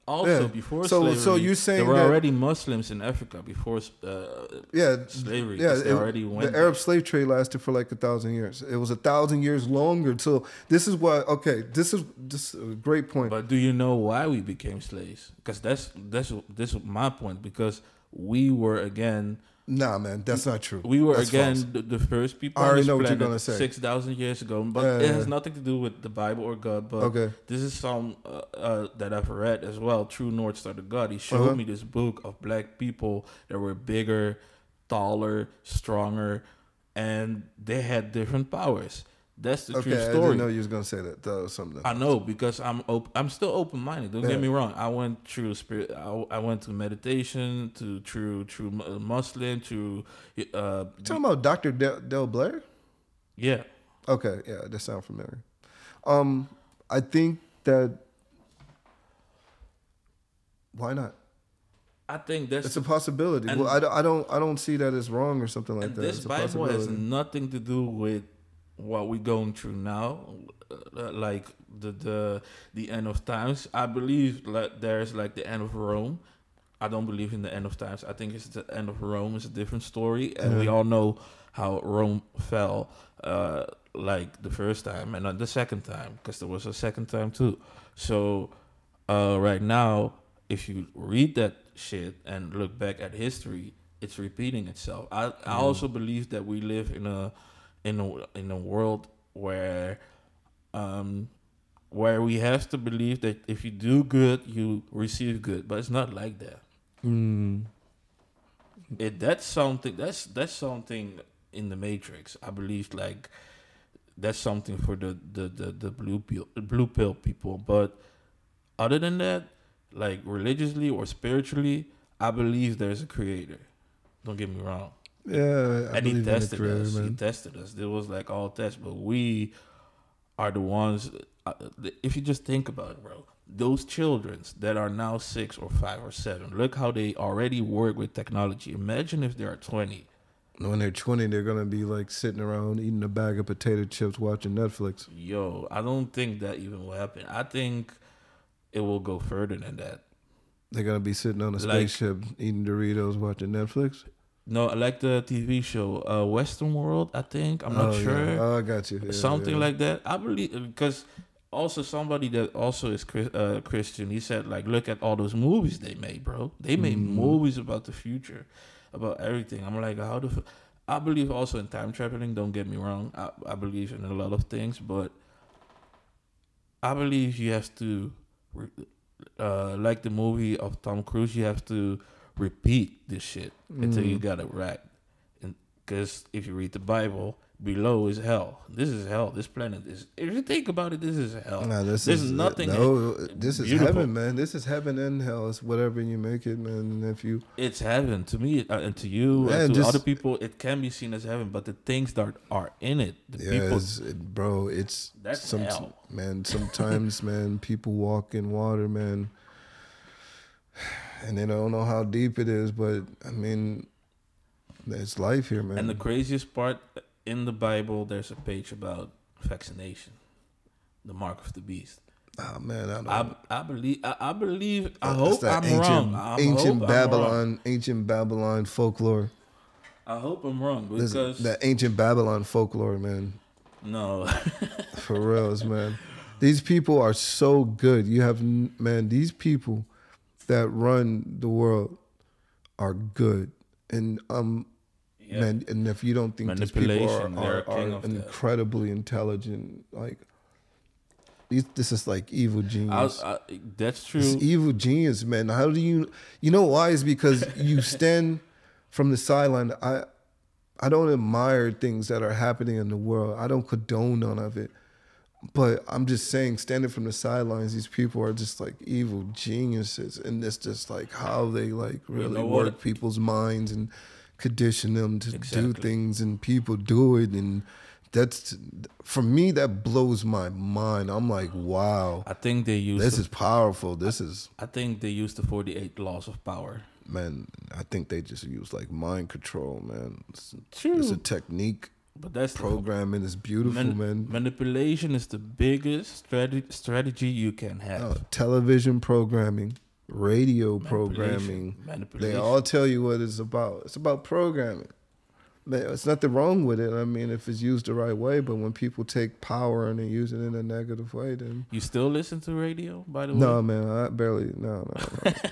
Also Yeah. before So- slavery, so you're saying there were already Muslims in Africa before uh, Yeah, slavery. Yeah, it- already went. the Arab slave trade lasted for like a thousand years. It was a thousand years longer. So this is why. Okay, this is this is a great point. But do you know why we became slaves? Because that's that's this is my point. Because we were again, nah, man, that's not true. we were That's again false. the, the first people I already know what you're gonna say. six thousand years ago. But Yeah, it yeah, has nothing to do with the Bible or God. But Okay, this is some uh, uh, that I've read as well. True North Star to God. He showed Uh-huh. me this book of black people that were bigger, taller, stronger, and they had different powers. That's the okay. true I story. didn't know you was gonna say that. That was something. I know because I'm op- I'm still open minded. Don't Yeah. get me wrong. I went through spirit. I, I went to meditation, to true true Muslim, to uh, talking about Dr. Del, Del Blair? yeah. Okay, yeah, that sounds familiar. Um, I think that why not? I think that's It's a possibility. Well, I, don't- I don't I don't see that as wrong or something like that. this It's Bible has nothing to do with what we're going through now, uh, like the the the end of times. I believe like there's like the end of Rome. I don't believe in the end of times. I think it's the end of Rome. It's a different story, and we all know how Rome fell, uh, like the first time and not the second time, because there was a second time too. So, uh, right now, if you read that shit and look back at history, it's repeating itself. I, I also believe that we live in a in a in a world where um where we have to believe that if you do good, you receive good, but it's not like that. Mm. It that's something that's that's something in the Matrix. I believe like that's something for the the the, the blue pill blue pill people. But other than that, like religiously or spiritually, I believe there's a creator. Don't get me wrong. Yeah, I and he believe in the tested creator, us. He tested us. There was like all tests, but we are the ones. Uh, if you just think about it, bro, those childrens that are now six or five or seven, look how they already work with technology. Imagine if they are twenty. When they're 20, they're gonna be like sitting around eating a bag of potato chips, watching Netflix. Yo, I don't think that even will happen. I think it will go further than that. They're gonna be sitting on a Like- spaceship eating Doritos, watching Netflix. No, I like the TV show uh, Western World. I think I'm not Oh, yeah. sure. Oh, I got you. Yeah, something yeah. like that. I believe because also somebody that also is uh, Christian. He said like, look at all those movies they made, bro. They made Mhm. movies about the future, about everything. I'm like, how the. F-? I believe also in time traveling. Don't get me wrong. I, I believe in a lot of things, but I believe you have to, uh, like the movie of Tom Cruise, you have to repeat this shit until you Mm. got it right. And because if you read the Bible, below is hell. This is hell. This planet is. If you think about it, this is hell. Nah, this There's is nothing No, this is beautiful. heaven, man. This is heaven and hell. It's whatever you make it, man. If you It's heaven to me uh, and to you Yeah, and to just- other people. It can be seen as heaven, but the things that are in it, the yeah, people. it's, it, bro, it's That's some hell. man. Sometimes, man, people walk in water, man, and they don't know how deep it is. But I mean, it's life here, man. And the craziest part in the Bible, there's a page about vaccination, the mark of the beast. oh man, I don't. I, I believe. I, I believe. I hope I'm ancient, wrong. I ancient hope I'm wrong. Babylon, ancient Babylon folklore. I hope I'm wrong This- because that ancient Babylon folklore, man. no. For reals, man. These people are so good. You have man, these people that run the world are good. and um, Yeah. man, and if you don't think these people are, are, are of that. incredibly intelligent, like this is like evil I, genius. I, that's true. It's evil genius, man. How do you, you know why? Is because you stand from the sideline. I, I don't admire things that are happening in the world. I don't condone none of it. But I'm just saying, standing from the sidelines, these people are just like evil geniuses, and it's just like how they like really know what? work people's minds and condition them to do things, and people do it, and that's for me that blows my mind. I'm like, wow, I think they use. this the, is powerful. This is I think they use the 48 laws of power. man. I think they just use like mind control, man. It's, True. it's a technique. But that's the Programming is beautiful, Man- man. Manipulation is the biggest strategy strategy you can have. Oh, television programming, radio Manipulation. programming. They all tell you what it's about. It's about programming. Man, It's nothing wrong with it. I mean, if it's used the right way, but when people take power and they use it in a negative way, then you still listen to radio, by the way? no, man, I barely. No, no, no.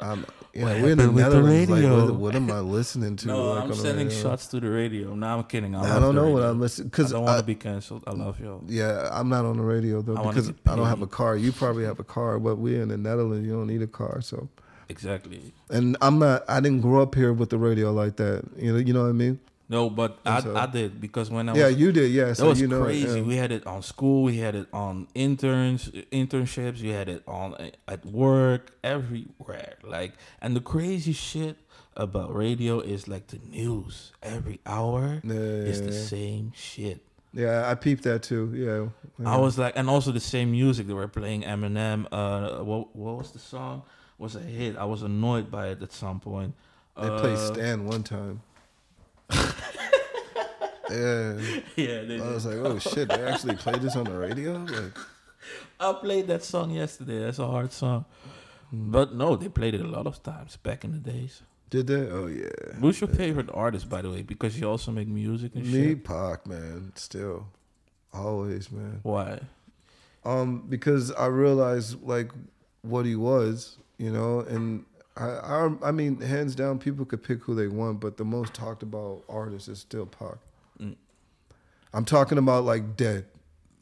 I'm, yeah, What we're in the happened with the Netherlands. Like, radio? what, what am I listening to? No, like, I'm sending radio? shots to the radio. No, I'm kidding. I, I don't the know what. I'm listening I because don't want to be canceled. I love y'all. Yeah, I'm not on the radio though I because I don't have a car. You probably have a car, but we're in the Netherlands. You don't need a car, so. Exactly. And I'm not. I didn't grow up here with the radio like that. You know. You know what I mean? No, but I, so- I did because when I yeah, was you did. Yeah. That So was you know. crazy. yeah. We had it on school. We had it on interns, internships. You had it on at work, everywhere. Like, and the crazy shit about radio is like the news every hour Yeah, is yeah, the same shit. Yeah, I peeped that too. Yeah. I was like, and also the same music. They were playing Eminem. Uh, what what was the song? Was a hit. I was annoyed by it at some point. They played Uh, Stan one time. yeah. Yeah, they I was like, oh shit, they actually played this on the radio? Like, I played that song yesterday. That's a hard song. But no, they played it a lot of times back in the days. did they? Oh yeah. Who's your favorite artist, by the way? Because you also make music and Me, shit. Pac, man. Still, always, man. Why? Um, because I realized like what he was, you know, and I, I, I mean, hands down, people could pick who they want, but the most talked about artist is still Pac. Mm. I'm talking about like dead,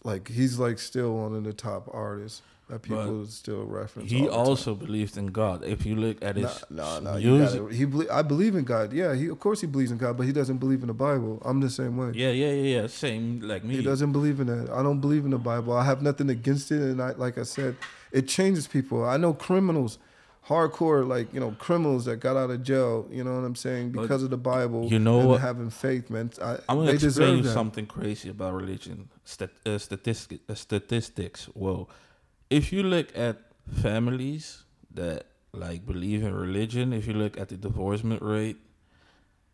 like he's like still one of the top artists that people still reference. He the time. also believed in God. If you look at his No, no, no. He, belie- I believe in God. Yeah, he of course he believes in God, but he doesn't believe in the Bible. I'm the same way. yeah, yeah, yeah, yeah, same like me. He doesn't believe in that. I don't believe in the Bible. I have nothing against it, and I, like I said, it changes people. I know criminals, hardcore, like you know, criminals that got out of jail. You know what I'm saying But because of the Bible. you know what? having faith, man. I, I'm gonna they explain you that. something crazy about religion. Stat, uh, statistic, uh, statistics. Whoa, if you look at families that like believe in religion, if you look at the divorcement rate,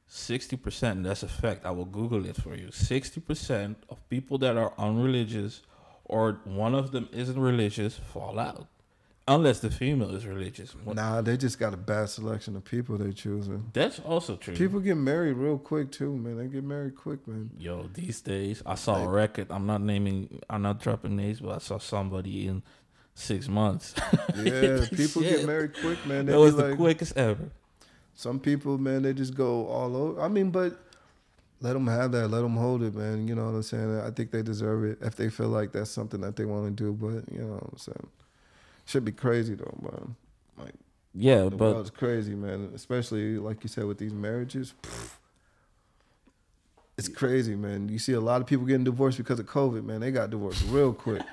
sixty percent. That's a fact. I will Google it for you. Sixty percent of people that are unreligious, or one of them isn't religious, fall out, unless the female is religious. Nah, they just got a bad selection of people they choosing. That's also true. People get married real quick too, man. They get married quick, man. Yo, these days I saw a record. I'm not naming, I'm not dropping names, but I saw somebody in six months. Yeah, people Shit. get married quick, man. They that was the like, quickest ever. Some people, man, they just go all over. I mean, but let them have that. Let them hold it, man. You know what I'm saying? I think they deserve it if they feel like that's something that they want to do. But you know what I'm saying? Should be crazy though, man. Like Yeah, the but world's crazy, man. Especially like you said with these marriages. pff, It's crazy, man. You see a lot of people getting divorced because of COVID, man. They got divorced real quick.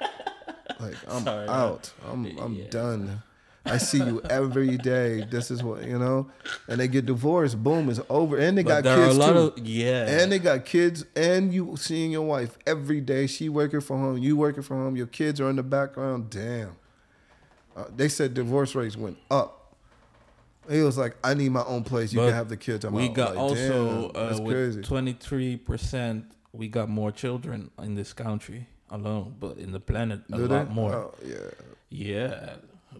Like I'm Sorry, man. out. I'm I'm Yeah. done. I see you every day. This is what you know, and they get divorced. Boom, it's over. And they but got there are a kids lot too. of yeah. and they got kids. And you seeing your wife every day. She working from home. You working from home. Your kids are in the background. Damn. Uh, they said divorce rates went up. He was like, I need my own place. You But can have the kids. I'm we out. got Like, also damn, uh, with 23 percent. We got more children in this country alone, but in the planet a Do lot they? more. Oh, yeah. Yeah,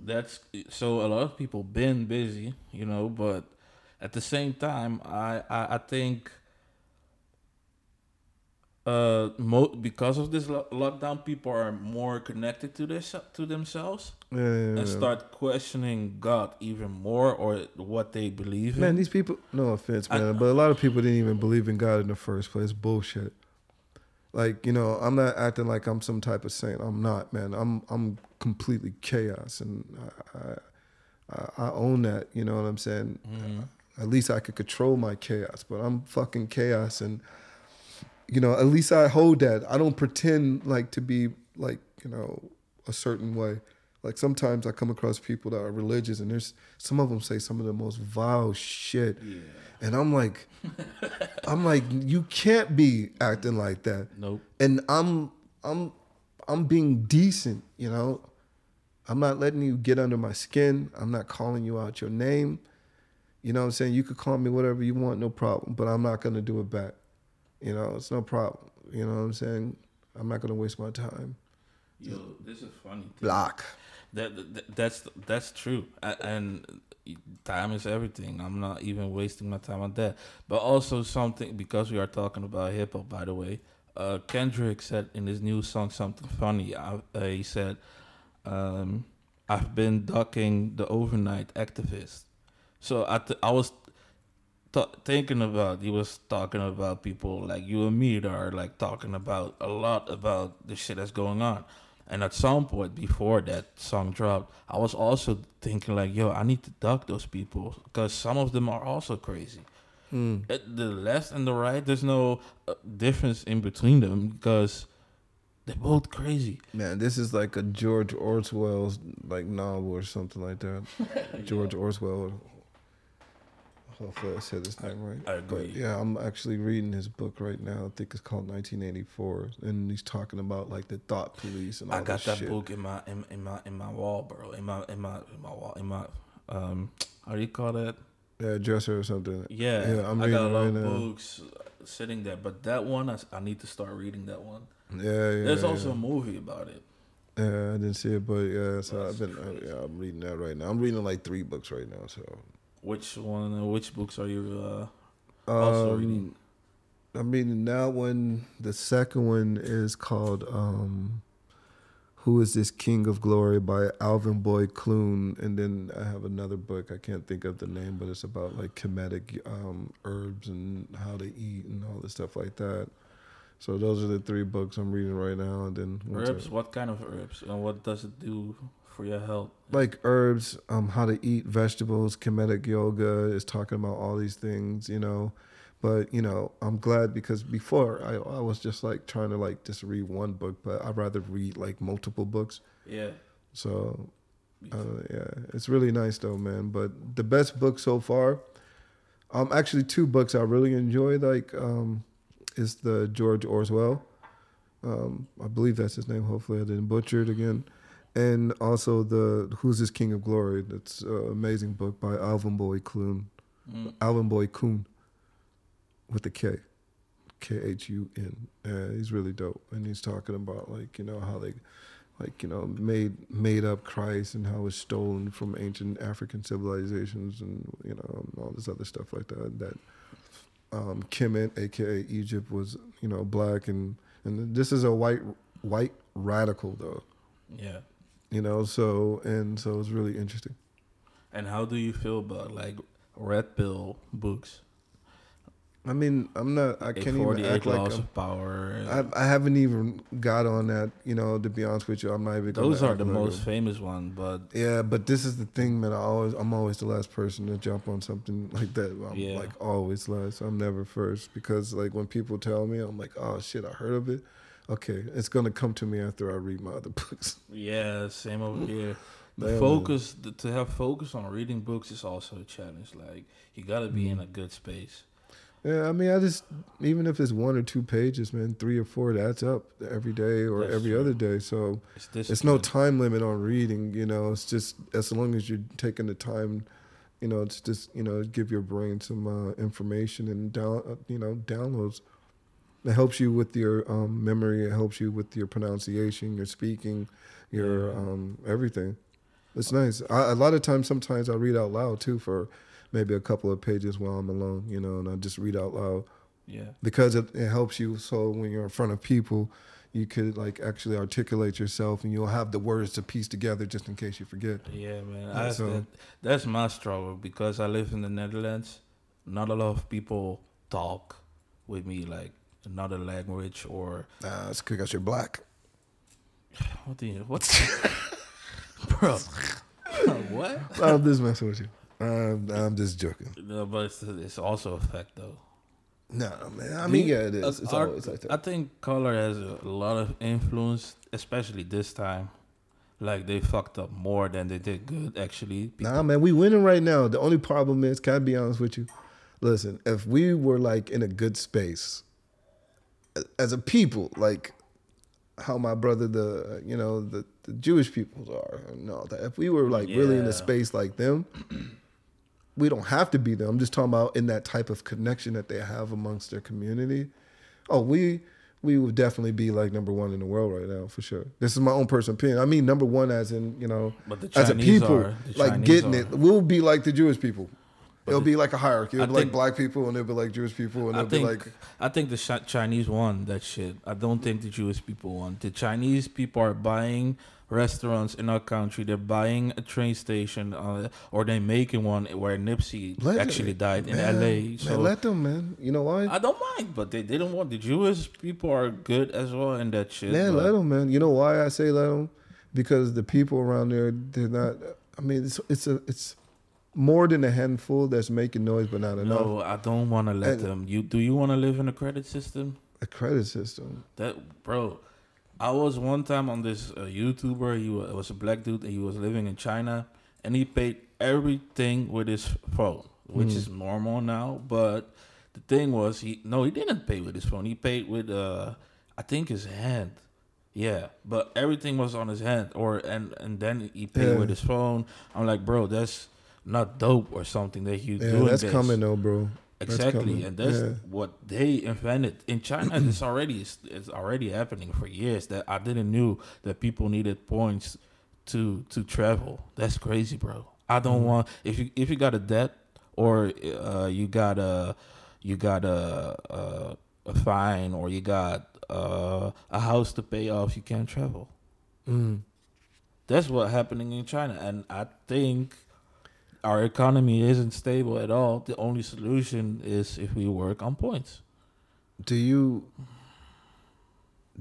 that's so. A lot of people been busy, you know, but at the same time, I I, I think uh, mo- because of this lo- lockdown, people are more connected to this to themselves Yeah, yeah, and yeah. start questioning God even more or what they believe Man, in. Man, these people. No offense, I- man, but a lot of people didn't even believe in God in the first place. Bullshit. Like you know, I'm not acting like I'm some type of saint. I'm not, man. I'm I'm completely chaos, and I I, I own that. You know what I'm saying? Mhm. At least I could control my chaos, but I'm fucking chaos, and you know, at least I hold that. I don't pretend like to be like you know a certain way. Like sometimes I come across people that are religious, and there's some of them say some of the most vile shit, Yeah. and I'm like, I'm like, you can't be acting like that. Nope. And I'm I'm I'm being decent, you know. I'm not letting you get under my skin. I'm not calling you out your name. You know what I'm saying? You could call me whatever you want, no problem. But I'm not gonna do it back. You know, it's no problem. You know what I'm saying? I'm not gonna waste my time. Yo, this is funny. thing. Block. That, that that's that's true, A- and time is everything. I'm not even wasting my time on that. But also something because we are talking about hip hop, by the way. Uh, Kendrick said in his new song something funny. I, uh, he said, um, "I've been ducking the overnight activists." So I th- I was th- thinking about he was talking about people like you and me that are like talking about a lot about the shit that's going on. And at some point before that song dropped, I was also thinking like, yo, I need to duck those people because some of them are also crazy. At the left and the right, there's no uh, difference in between them because they're both crazy. Man, this is like a George Orwell's like novel or something like that. George Orwell. Hopefully I said his name right. I agree. But yeah, I'm actually reading his book right now. I think it's called 1984, and he's talking about like the thought police and all I got this that shit. book in my in, in my in my wall, bro. In my in my in my wall in my um how do you call that? Yeah, dresser or something. Yeah, Yeah, I'm I got a lot right of now. books sitting there, but that one I, I need to start reading that one. Yeah, yeah. There's yeah. also a movie about it. Yeah, I didn't see it, but yeah, so That's I've been uh, yeah, I'm reading that right now. I'm reading like three books right now, so Which one? Uh, which books are you uh, also Um, reading? I'm reading that one. The second one is called um, "Who Is This King of Glory" by Alvin Boyd Kuhn, and then I have another book. I can't think of the name, but it's about like Kemetic um, herbs and how to eat and all this stuff like that. So those are the three books I'm reading right now, and then Herbs? What kind of herbs? And what does it do for your health? like herbs, um, how to eat vegetables, Kemetic yoga is talking about all these things, you know. But you know, I'm glad because before I, I was just like trying to like just read one book, but I'd rather read like multiple books. Yeah. So uh, yeah, it's really nice though, man. But the best book so far, um, actually two books I really enjoy. Like, um, is the George Orwell. Um, I believe that's his name. Hopefully, I didn't butcher it again. And also the Who's This King of Glory? That's an amazing book by Alvin Boyd Kuhn. Mm. Alvin Boyd Kuhn with a K, K H U N. He's really dope, and he's talking about like you know how they, like you know, made made up Christ and how it's stolen from ancient African civilizations and you know all this other stuff like that. That um, Kemet, aka Egypt, was you know black and and this is a white white radical though, Yeah. You know. So and so it's really interesting. And how do you feel about like red pill books? I mean, I'm not. I can't even act like laws I'm, of power. I, I haven't even got on that, you know, to be honest with you. I'm not even Those are the most a- famous one, but Yeah, but this is the thing, man. I always I'm always the last person to jump on something like that. I'm Yeah. like always last. I'm never first because like when people tell me, I'm like, oh shit, I heard of it. Okay, it's gonna come to me after I read my other books. yeah, same over here. The man. focus the, to have focus on reading books is also a challenge. Like you gotta be Mm. in a good space. Yeah, I mean, I just even if it's one or two pages, man, three or four, that's up every day or That's every true. other day. So It's it's no time limit on reading you know it's just as long as you're taking the time you know it's just you know give your brain some uh, information and down uh, you know downloads it helps you with your um, memory it helps you with your pronunciation your speaking your Yeah. um, everything it's nice I, a lot of times sometimes i read out loud too for maybe a couple of pages while i'm alone you know and i just read out loud Yeah. because it, it helps you. So when you're in front of people, you could like actually articulate yourself, and you'll have the words to piece together just in case you forget. Yeah, man. I, so- that, that's my struggle because I live in the Netherlands. Not a lot of people talk with me like another language or Nah, it's because you're black. what do you what's bro? what? I'm just messing with you. I'm, I'm just joking. No, but it's, it's also a fact though. No, man. I Do mean, you- yeah, it is. It's our- always like that. I think color has a lot of influence, especially this time. Like they fucked up more than they did good. Actually, Nah, man, we winning right now. The only problem is, can I be honest with you? Listen, if we were like in a good space as a people, like how my brother, the you know the, the Jewish peoples are, and all that. If we were like really in Yeah. a space like them, we don't have to be them. I'm just talking about in that type of connection that they have amongst their community. Oh, we we would definitely be like number one in the world right now for sure. This is my own personal opinion. I mean number one as in you know but the as a people, are like Chinese getting are. it. We'll be like the Jewish people. It'll be like a hierarchy. It'll I be like black people, and it'll be like Jewish people, and it'll be like I think the Chinese won that shit. I don't think the Jewish people won. The Chinese people are buying restaurants in our country. They're buying a train station, uh, or they're making one where Nipsey Let- actually died in man, L.A. So man, let them, man. You know why? I don't mind, but they didn't want the Jewish people are good as well in that shit. Yeah, but- let them, man. You know why I say let them? Because the people around there, they're not. I mean, it's it's a it's more than a handful that's making noise, but not enough. No, I don't want to let And- them. You do you want to live in a credit system? A credit system. That bro, I was one time on this uh, YouTuber. He was, was a black dude, and he was living in China, and he paid everything with his phone, which Mm. is normal now. But the thing was, he no, he didn't pay with his phone. He paid with uh, I think his hand. Yeah, but everything was on his hand, or and and then he paid Yeah. with his phone. I'm like, bro, that's not dope or something that you Yeah, doing that's this. coming though, bro. Exactly, coming. and that's Yeah. what they invented in China. it's already it's, it's already happening for years. That I didn't knew that people needed points to to travel. That's crazy, bro. I don't Mhm. want if you if you got a debt or uh, you got a you got a a, a fine or you got uh, a house to pay off, you can't travel. Mm. That's what happening in China, and I think our economy isn't stable at all. The only solution is if we work on points. Do you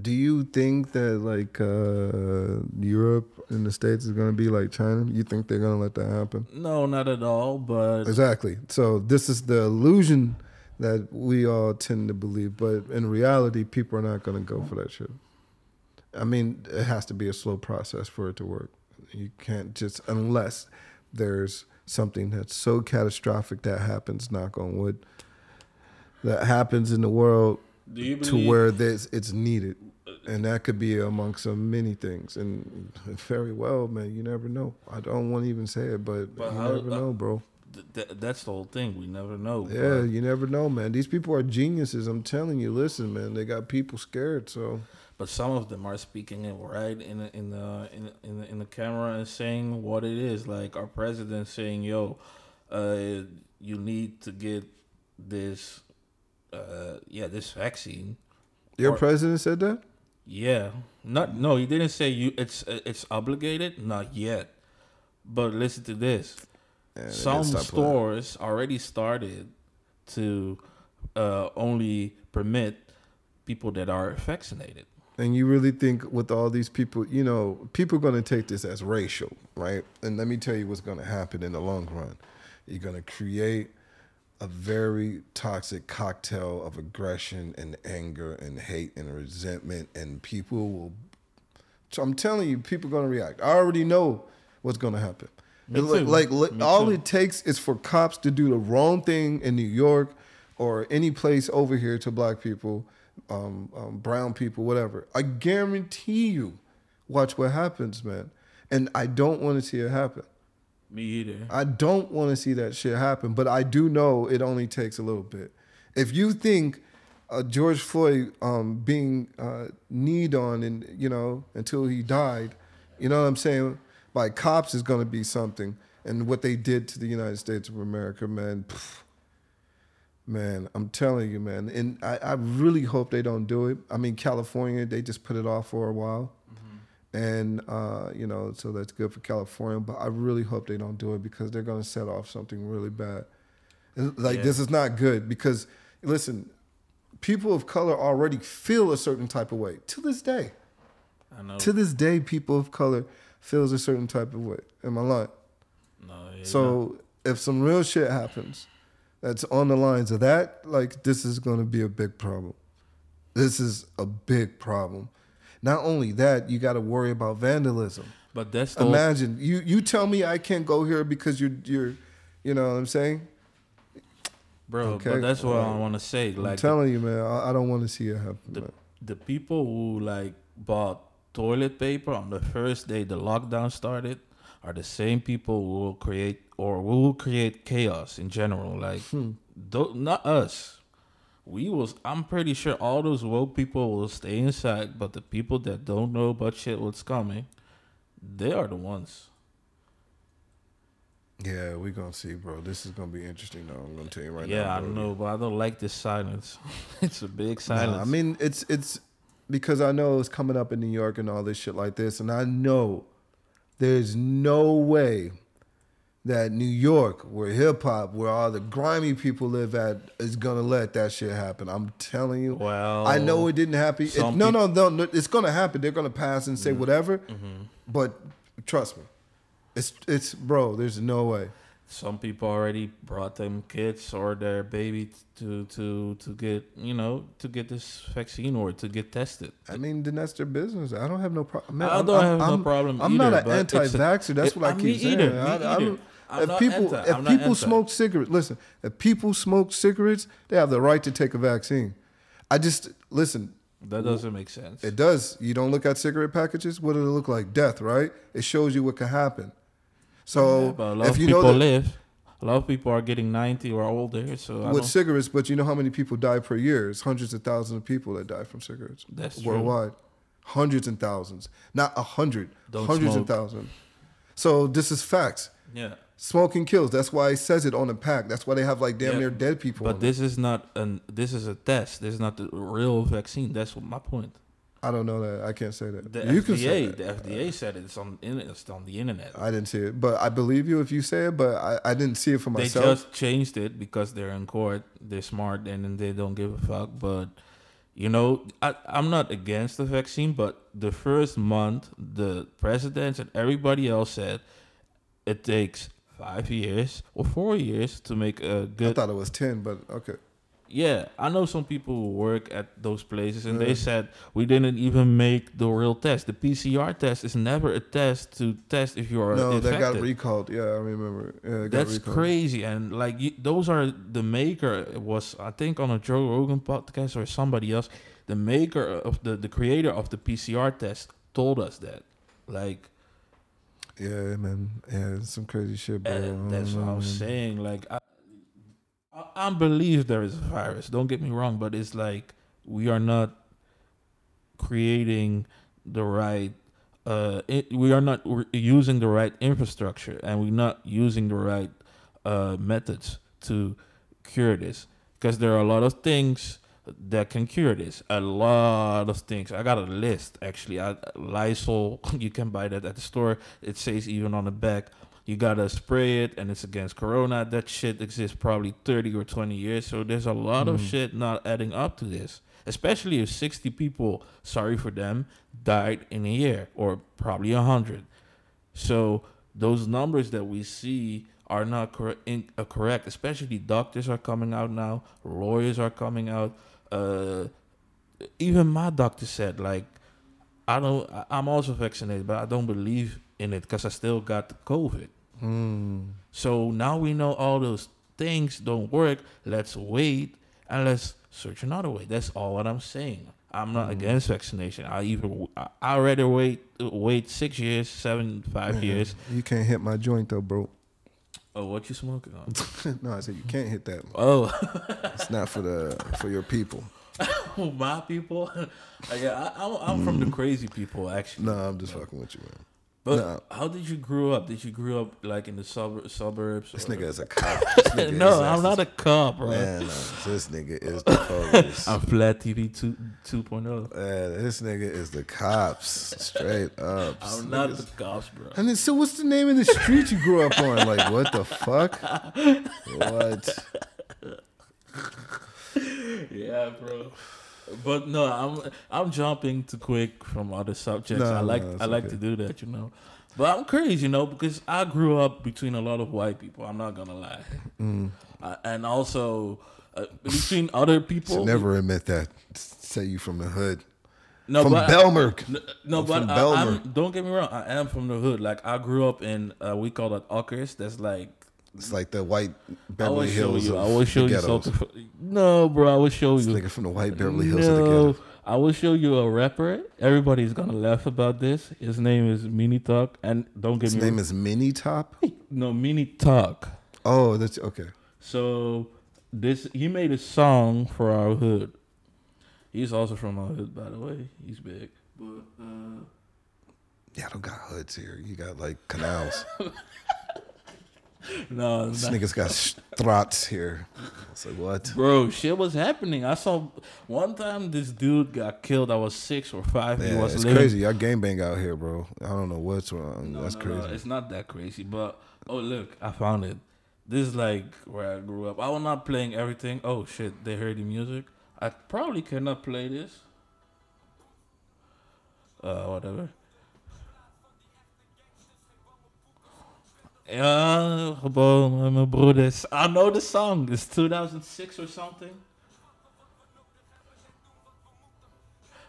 do you think that like uh, Europe and the states is gonna be like China? You think they're gonna let that happen? No, not at all. But Exactly. So this is the illusion that we all tend to believe, but in reality, people are not gonna go for that shit. I mean, it has to be a slow process for it to work. You can't just unless there's something that's so catastrophic that happens. Knock on wood. That happens in the world you to where this it's needed, and that could be amongst so many things. And very well, man, you never know. I don't want to even say it, but, But you how- never uh, know, bro. Th- th- that's the whole thing. We never know. Yeah, you never know, man. These people are geniuses. I'm telling you. Listen, man, they got people scared. So but some of them are speaking it right in the, in the in the, in the, in the camera and saying what it is. Like our president saying, "Yo, uh, you need to get this, uh, yeah, this vaccine." your Or- president said that. Yeah, not no. He didn't say you. It's it's obligated. Not yet. But listen to this. Some didn't playing. stores already started to uh, only permit people that are vaccinated. And you really think with all these people, you know, people are going to take this as racial, right? And let me tell you what's going to happen in the long run. You're going to create a very toxic cocktail of aggression and anger and hate and resentment, and people will. I'm telling you, people are going to react. I already know what's going to happen. Like, like all it takes is for cops to do the wrong thing in New York or any place over here to black people, um, um, brown people, whatever. I guarantee you, watch what happens, man. And I don't want to see it happen. Me either. I don't want to see that shit happen, but I do know it only takes a little bit. If you think uh, George Floyd um, being uh, kneed on and you know until he died, you know what I'm saying, by cops is going to be something, and what they did to the United States of America, man. pff, Man, I'm telling you, man, and I, I really hope they don't do it. I mean, California, they just put it off for a while, and uh, you know, so that's good for California. But I really hope they don't do it because they're going to set off something really bad. Like Yeah. this is not good because listen, people of color already feel a certain type of way to this day. I know. To this day, people of color feels a certain type of way. Am I lying? no, yeah, So if some real shit happens that's on the lines of that, like this is going to be a big problem. This is a big problem. Not only that, you got to worry about vandalism. but that's the Imagine you you tell me I can't go here because you're you're you know what I'm saying? bro. Okay, But that's what I want to say. I'm Like telling you, man, I, I don't want to see it happen. the, the people who like bought toilet paper on the first day the lockdown started are the same people who will create or will create chaos in general. Like, Hmm. not us. We will. I'm pretty sure all those woke people will stay inside, but the people that don't know about shit what's coming, they are the ones. Yeah, we're gonna see, bro. This is gonna be interesting though. I'm gonna tell you right yeah, now. Yeah, I know, but I don't like this silence. it's a big Nah, silence. I mean, it's it's because I know it's coming up in New York and all this shit like this, and I know there's no way that New York, where hip hop, where all the grimy people live at, is gonna let that shit happen. I'm telling you. well, I know it didn't happen. It- no, no, no, no, it's gonna happen. They're gonna pass and say Mm-hmm. whatever, but trust me, it's it's bro. There's no way. Some people already brought them kids or their baby to to to get you know to get this vaccine or to get tested. I mean, then that's their business. I don't have no problem. I I'm- don't I'm- have no I'm- problem I'm either, not an anti-vaxxer. That's it- what I uh, keep saying. either, me I, I either. if people anti- if people smoke cigarettes, listen. If people smoke cigarettes, they have the right to take a vaccine. I just listen. That doesn't make sense. It does. You don't look at cigarette packages. What do they look like? Death, right? It shows you what can happen. So Yeah, a lot if of you people know that live. A lot of people are getting 90 or older, so with cigarettes, but you know how many people die per year? It's hundreds of thousands of people that die from cigarettes That's true. worldwide. Hundreds and thousands, not a hundred, Don't hundreds smoke. of thousands. So this is facts. yeah. Smoking kills. That's why it says it on the pack. That's why they have like damn Yeah, near dead people. But this is not an. This is a test. This is not the real vaccine. That's my point. I don't know that. I can't say that. The you FDA, can say that. the FDA said it's on in- it's on the internet. I didn't see it, but I believe you if you say it. But I, I didn't see it for myself. They just changed it because they're in court. They're smart and they don't give a fuck. But you know, I, I'm not against the vaccine, but the first month, the presidents and everybody else said it takes five years or four years to make a good. I thought it was ten, but okay. Yeah, I know some people who work at those places, and Yeah. they said we didn't even make the real test. The PCR test is never a test to test if you are No, infected. that got recalled. Yeah, I remember. Yeah, That's recalled. crazy, and like you, those are the maker was I think on a Joe Rogan podcast or somebody else. The maker of the the creator of the PCR test told us that, like, Yeah, man. Yeah, some crazy shit, bro. and that's what I was Mm. saying. Like, I, I, I believe there is a virus. Don't get me wrong, but it's like we are not creating the right. Uh, it, we are not using the right infrastructure, and we're not using the right uh, methods to cure this. Because there are a lot of things that can cure this. A lot of things. I got a list actually. I, Lysol, you can buy that at the store. It says even on the back, you gotta spray it, and it's against corona. That shit exists probably thirty or twenty years. So there's a lot of Mhm. shit not adding up to this. Especially if sixty people, sorry for them, died in a year, or probably a hundred. So those numbers that we see are not cor- in, uh, correct. Especially doctors are coming out now, lawyers are coming out. Uh, even my doctor said like, I don't. I'm also vaccinated, but I don't believe in it because I still got the COVID. Mm. So now we know all those things don't work. Let's wait and let's search another way. That's all what I'm saying. I'm not Mhm. against vaccination. I even I rather wait wait six years, seven, five Man, years. You can't hit my joint though, bro. Oh, what you smoking on? no, I said you can't hit that. oh, It's not for the for your people. my people. yeah, I, I'm, I'm from the crazy people actually. No, I'm just fucking with you, man. But No. how did you grow up? Did you grow up like in the sub- suburbs? This or- nigga is a cop. No, I'm not a cop, bro. Man, no, this nigga is the. I'm Flat TV 2 2.0. Man, this nigga is the cops. Straight up. I'm not the cops, bro. And then, so what's the name of the street you grew up on? Like, what the fuck? What? yeah, bro. But no, I'm I'm jumping too quick from other subjects. No, I like no, I like okay. to do that, you know. But I'm crazy, you know, because I grew up between a lot of white people. I'm not gonna lie, Mm. uh, and also uh, between other people. Never admit that. Say you from the hood. no, from but- Belmark. No, no I'm but I, I'm, don't get me wrong. I am from the hood. Like I grew up in uh, we call it Ockers. That's like It's like the white I Beverly will show Hills. you. of I will show the you. No, bro. I will show This you. nigga from the white Beverly Hills of the ghetto. I will show you a rapper. Everybody's gonna laugh about this. His name is Mini Talk, and don't get His me name wrong. is Mini Top. no Mini Talk. Oh, that's okay. So this he made a song for our hood. He's also from our hood, by the way. He's big. But uh, Yeah, I don't got hoods here. You got like canals. no, this not- nigga's got struts here. It's like what? bro, shit was happening. I saw one time this dude got killed. I was six or five. he Yeah, was it's living crazy. Y'all game bang out here, bro. I don't know what's wrong. No, That's no, crazy. no, it's not that crazy, but oh look, I found it. This is like where I grew up. I was not playing everything. Oh shit, they heard the music. I probably cannot play this. Uh, whatever. Ja, gewoon met mijn broeders. I know the song. It's 2006 or something.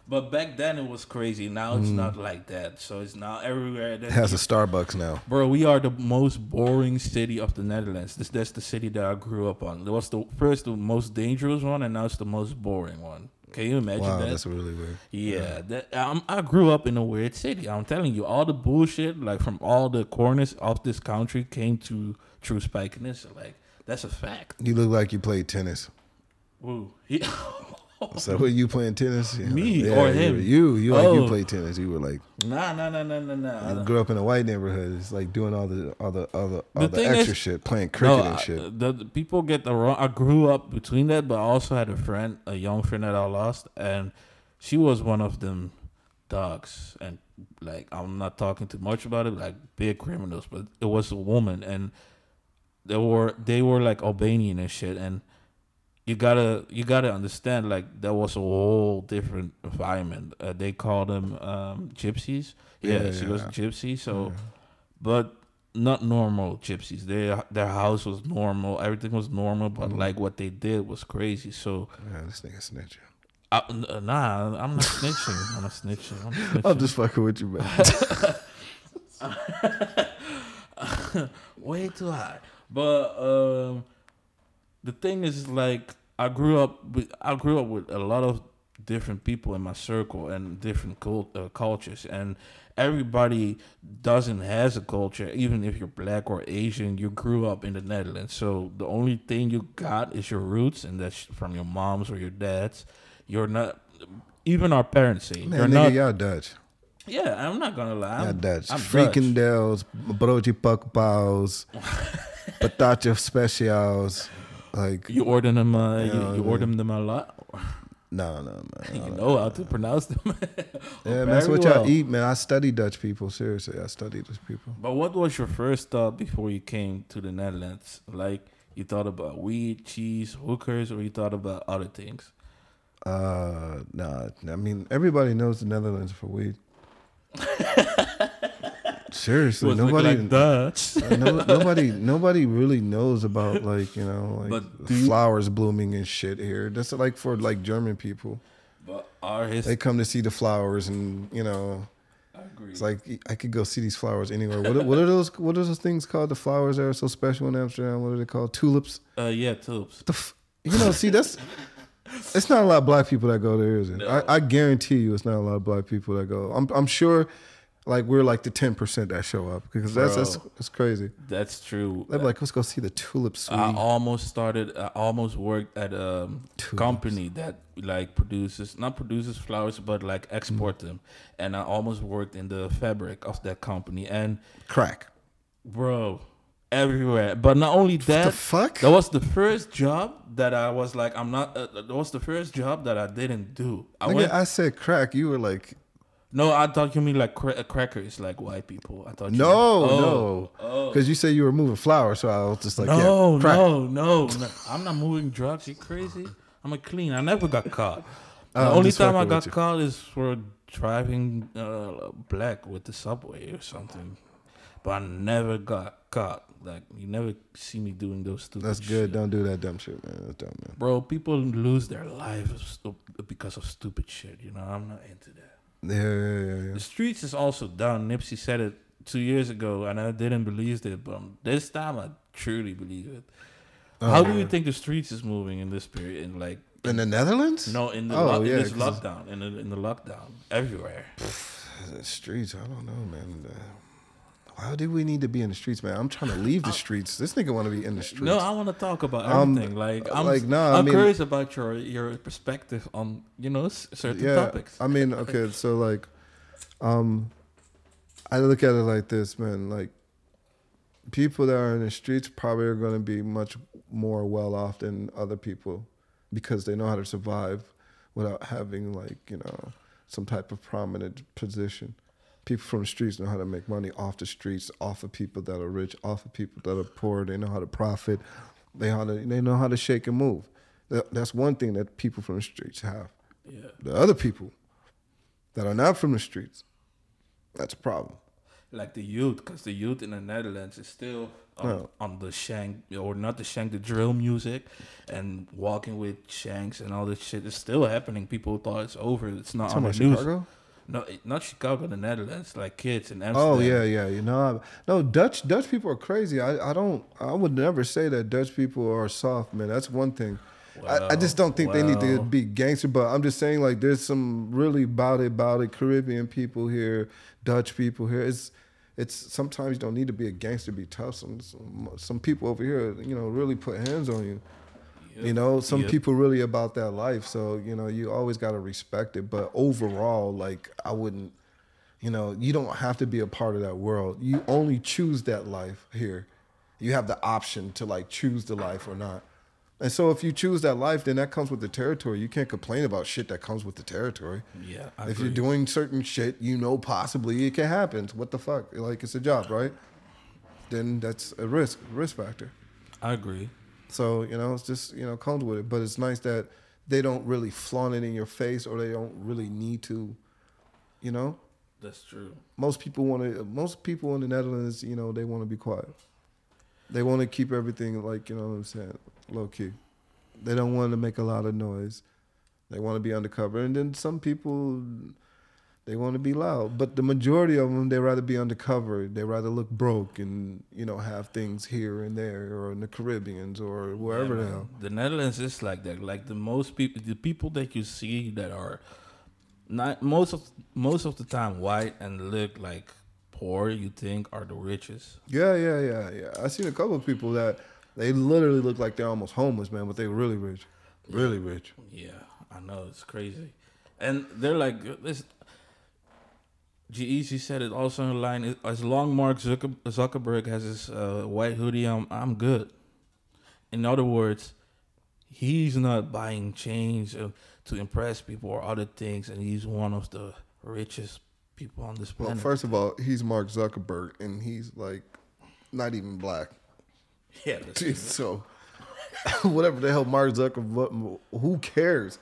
But back then it was crazy. Now it's hmm. not like that. So it's now everywhere. It has a Starbucks now. Bro, we are the most boring city of the Netherlands. This that's the city that I grew up on. It was the first, the most dangerous one, and now it's the most boring one. Can you imagine Wow, that? that's really weird. yeah, that um, I grew up in a weird city. I'm telling you, all the bullshit like from all the corners of this country came to True Spike Like that's a fact. You look like you played tennis. Woo. He, So were you playing tennis? Yeah. Me Yeah, or him? You, you like you Oh. played tennis. You were like nah, nah, nah, nah, nah, nah. you grew up in a white neighborhood. It's like doing all the all the all the, all The the extra is- shit, playing cricket no, and I- shit. the, the people get the wrong. I grew up between that, but I also had a friend, a young friend that I lost, and she was one of them dogs. And like, I'm not talking too much about it, like big criminals, but it was a woman, and they were they were like Albanian and shit, and you gotta you gotta understand like that was a whole different environment. Uh, they called them um, gypsies. Yeah, Yeah, she yeah. was gypsy. So, but not normal gypsies. Their their house was normal. Everything was normal, but Mm. like what they did was crazy. So, Yeah, this nigga snitching. I, n- nah, I'm not snitching. I'm not snitching. I'm, snitching. I'm just fucking with you, man. way too high. But um, the thing is, like, I grew up. With, I grew up with a lot of different people in my circle and different cult, uh, cultures, and everybody doesn't has a culture. Even if you're black or Asian, you grew up in the Netherlands. So the only thing you got is your roots, and that's from your moms or your dads. You're not. Even our parents say Man, you're nigga, not. y'all Dutch. Yeah, I'm not gonna lie. I'm, Dutch. I'm Freaking Dutch. Dells, broodje pakpaus, patatje specials. Like, You order them. Uh, you, you order them a lot. no, no, man. You know how to pronounce them. Yeah, man, that's what y'all well. eat, man. I study Dutch people. Seriously, I study Dutch people. But what was your first thought before you came to the Netherlands? Like you thought about weed, cheese, hookers, or you thought about other things? Uh, nah. I mean, everybody knows the Netherlands for weed. Seriously, nobody, like uh, no, nobody, nobody really knows about like you know, like But do you- flowers blooming and shit here. That's like for like German people. But our history, They come to see the flowers, and you know, I agree. it's like I could go see these flowers anywhere. What are, what are those? What are those things called? The flowers that are so special in Amsterdam. What are they called? Tulips. uh, yeah, tulips. the f- you know, see that's it's not a lot of black people that go there, is it? No. I, I guarantee you, it's not a lot of black people that go. I'm I'm sure Like we're like the ten percent that show up because that's that's, Bro. that's crazy. That's true. They're like, let's go see the tulip suite. I almost started. I almost worked at a Tulips. company that like produces not produces flowers, but like export Mm. them. And I almost worked in the fabric of that company. And Crack. bro, everywhere. But not only the that, fuck? that was the first job that I was like, I'm not. Uh, that was the first job that I didn't do. I went. I said crack. You were like, no, I thought you mean like cra- crackers, like white people. I thought. You no, oh, no, Oh. because you said you were moving flowers, so I was just like, no, yeah, crack. no, no, no. I'm not moving drugs. You crazy? I'm a clean. I never got caught. The Uh, I'm only time I got caught is for driving uh, black with the subway or something. But I never got caught. Like you never see me doing those stupid. That's good. shit. Don't do that dumb shit, man. That's dumb, man. bro. People lose their lives because of stupid shit. You know, I'm not into that. Yeah, yeah, yeah, yeah. The streets is also done. Nipsey said it two years ago, and I didn't believe it, but this time I truly believe it. How Oh, do you uh-huh. think the streets is moving in this period? In like In the Netherlands? no, in the Oh, lo- in yeah, this 'cause- lockdown, in the in the lockdown, everywhere. The streets, I don't know, man. Why do we need to be in the streets, man? I'm trying to leave the streets. This nigga want to be in the streets. No, I want to talk about Um, like I'm, like, nah, I I'm mean- curious about your your perspective on you know certain yeah, topics. I mean, okay, so like, um, I look at it like this, man. Like, people that are in the streets probably are going to be much more well off than other people because they know how to survive without having like you know some type of prominent position. People from the streets know how to make money off the streets, off of people that are rich, off of people that are poor. They know how to profit. They how to they know how to shake and move. That's one thing that people from the streets have. yeah, The other people that are not from the streets, that's a problem. like the youth, because the youth in the Netherlands is still on, No. on the shank or not the shank, the drill music, and walking with shanks and all this shit is still happening. People thought it's over. It's not Talking on the news. No, not Chicago, the Netherlands. Like kids in Amsterdam. Oh yeah, yeah. You know, I, no Dutch Dutch people are crazy. I, I don't. I would never say that Dutch people are soft, man. That's one thing. I, I just don't think they need to be gangster. But I'm just saying, like, there's some really about it, about it. Caribbean people here, Dutch people here. It's it's sometimes you don't need to be a gangster to be tough. Some some, some people over here, you know, really put hands on you. Yep. You know, some Yep. people really about that life. So, you know, you always got to respect it. But overall, like, I wouldn't, you know, you don't have to be a part of that world. You only choose that life here. You have the option to, like, choose the life or not. And so if you choose that life, then that comes with the territory. You can't complain about shit that comes with the territory. Yeah, I if agree. you're doing certain shit, you know possibly it can happen. What the fuck? Like, it's a job, right? Then that's a risk, risk factor. I agree. So, you know, it's just, you know, comes with it. But it's nice that they don't really flaunt it in your face or they don't really need to, you know? That's true. Most people want to, most people in the Netherlands, you know, they want to be quiet. They want to keep everything like, you know what I'm saying, low key. They don't want to make a lot of noise. They want to be undercover. And then some people, they want to be loud. But the majority of them, they rather be undercover. They rather look broke and, you know, have things here and there or in the Caribbeans or wherever Yeah, the hell. The Netherlands is like that. Like the most people, the people that you see that are not most of most of the time white and look like poor, you think are the richest. Yeah, yeah, yeah, yeah. I seen a couple of people that they literally look like they're almost homeless, man, but they're really rich, really rich. Yeah, I know it's crazy, and they're like this. G said it also in the line. As long Mark Zucker- Zuckerberg has his uh, white hoodie, I'm I'm good. In other words, he's not buying chains uh, to impress people or other things, and he's one of the richest people on this planet. Well, first of all, he's Mark Zuckerberg, and he's like not even black. yeah, so whatever the hell Mark Zuckerberg, who cares?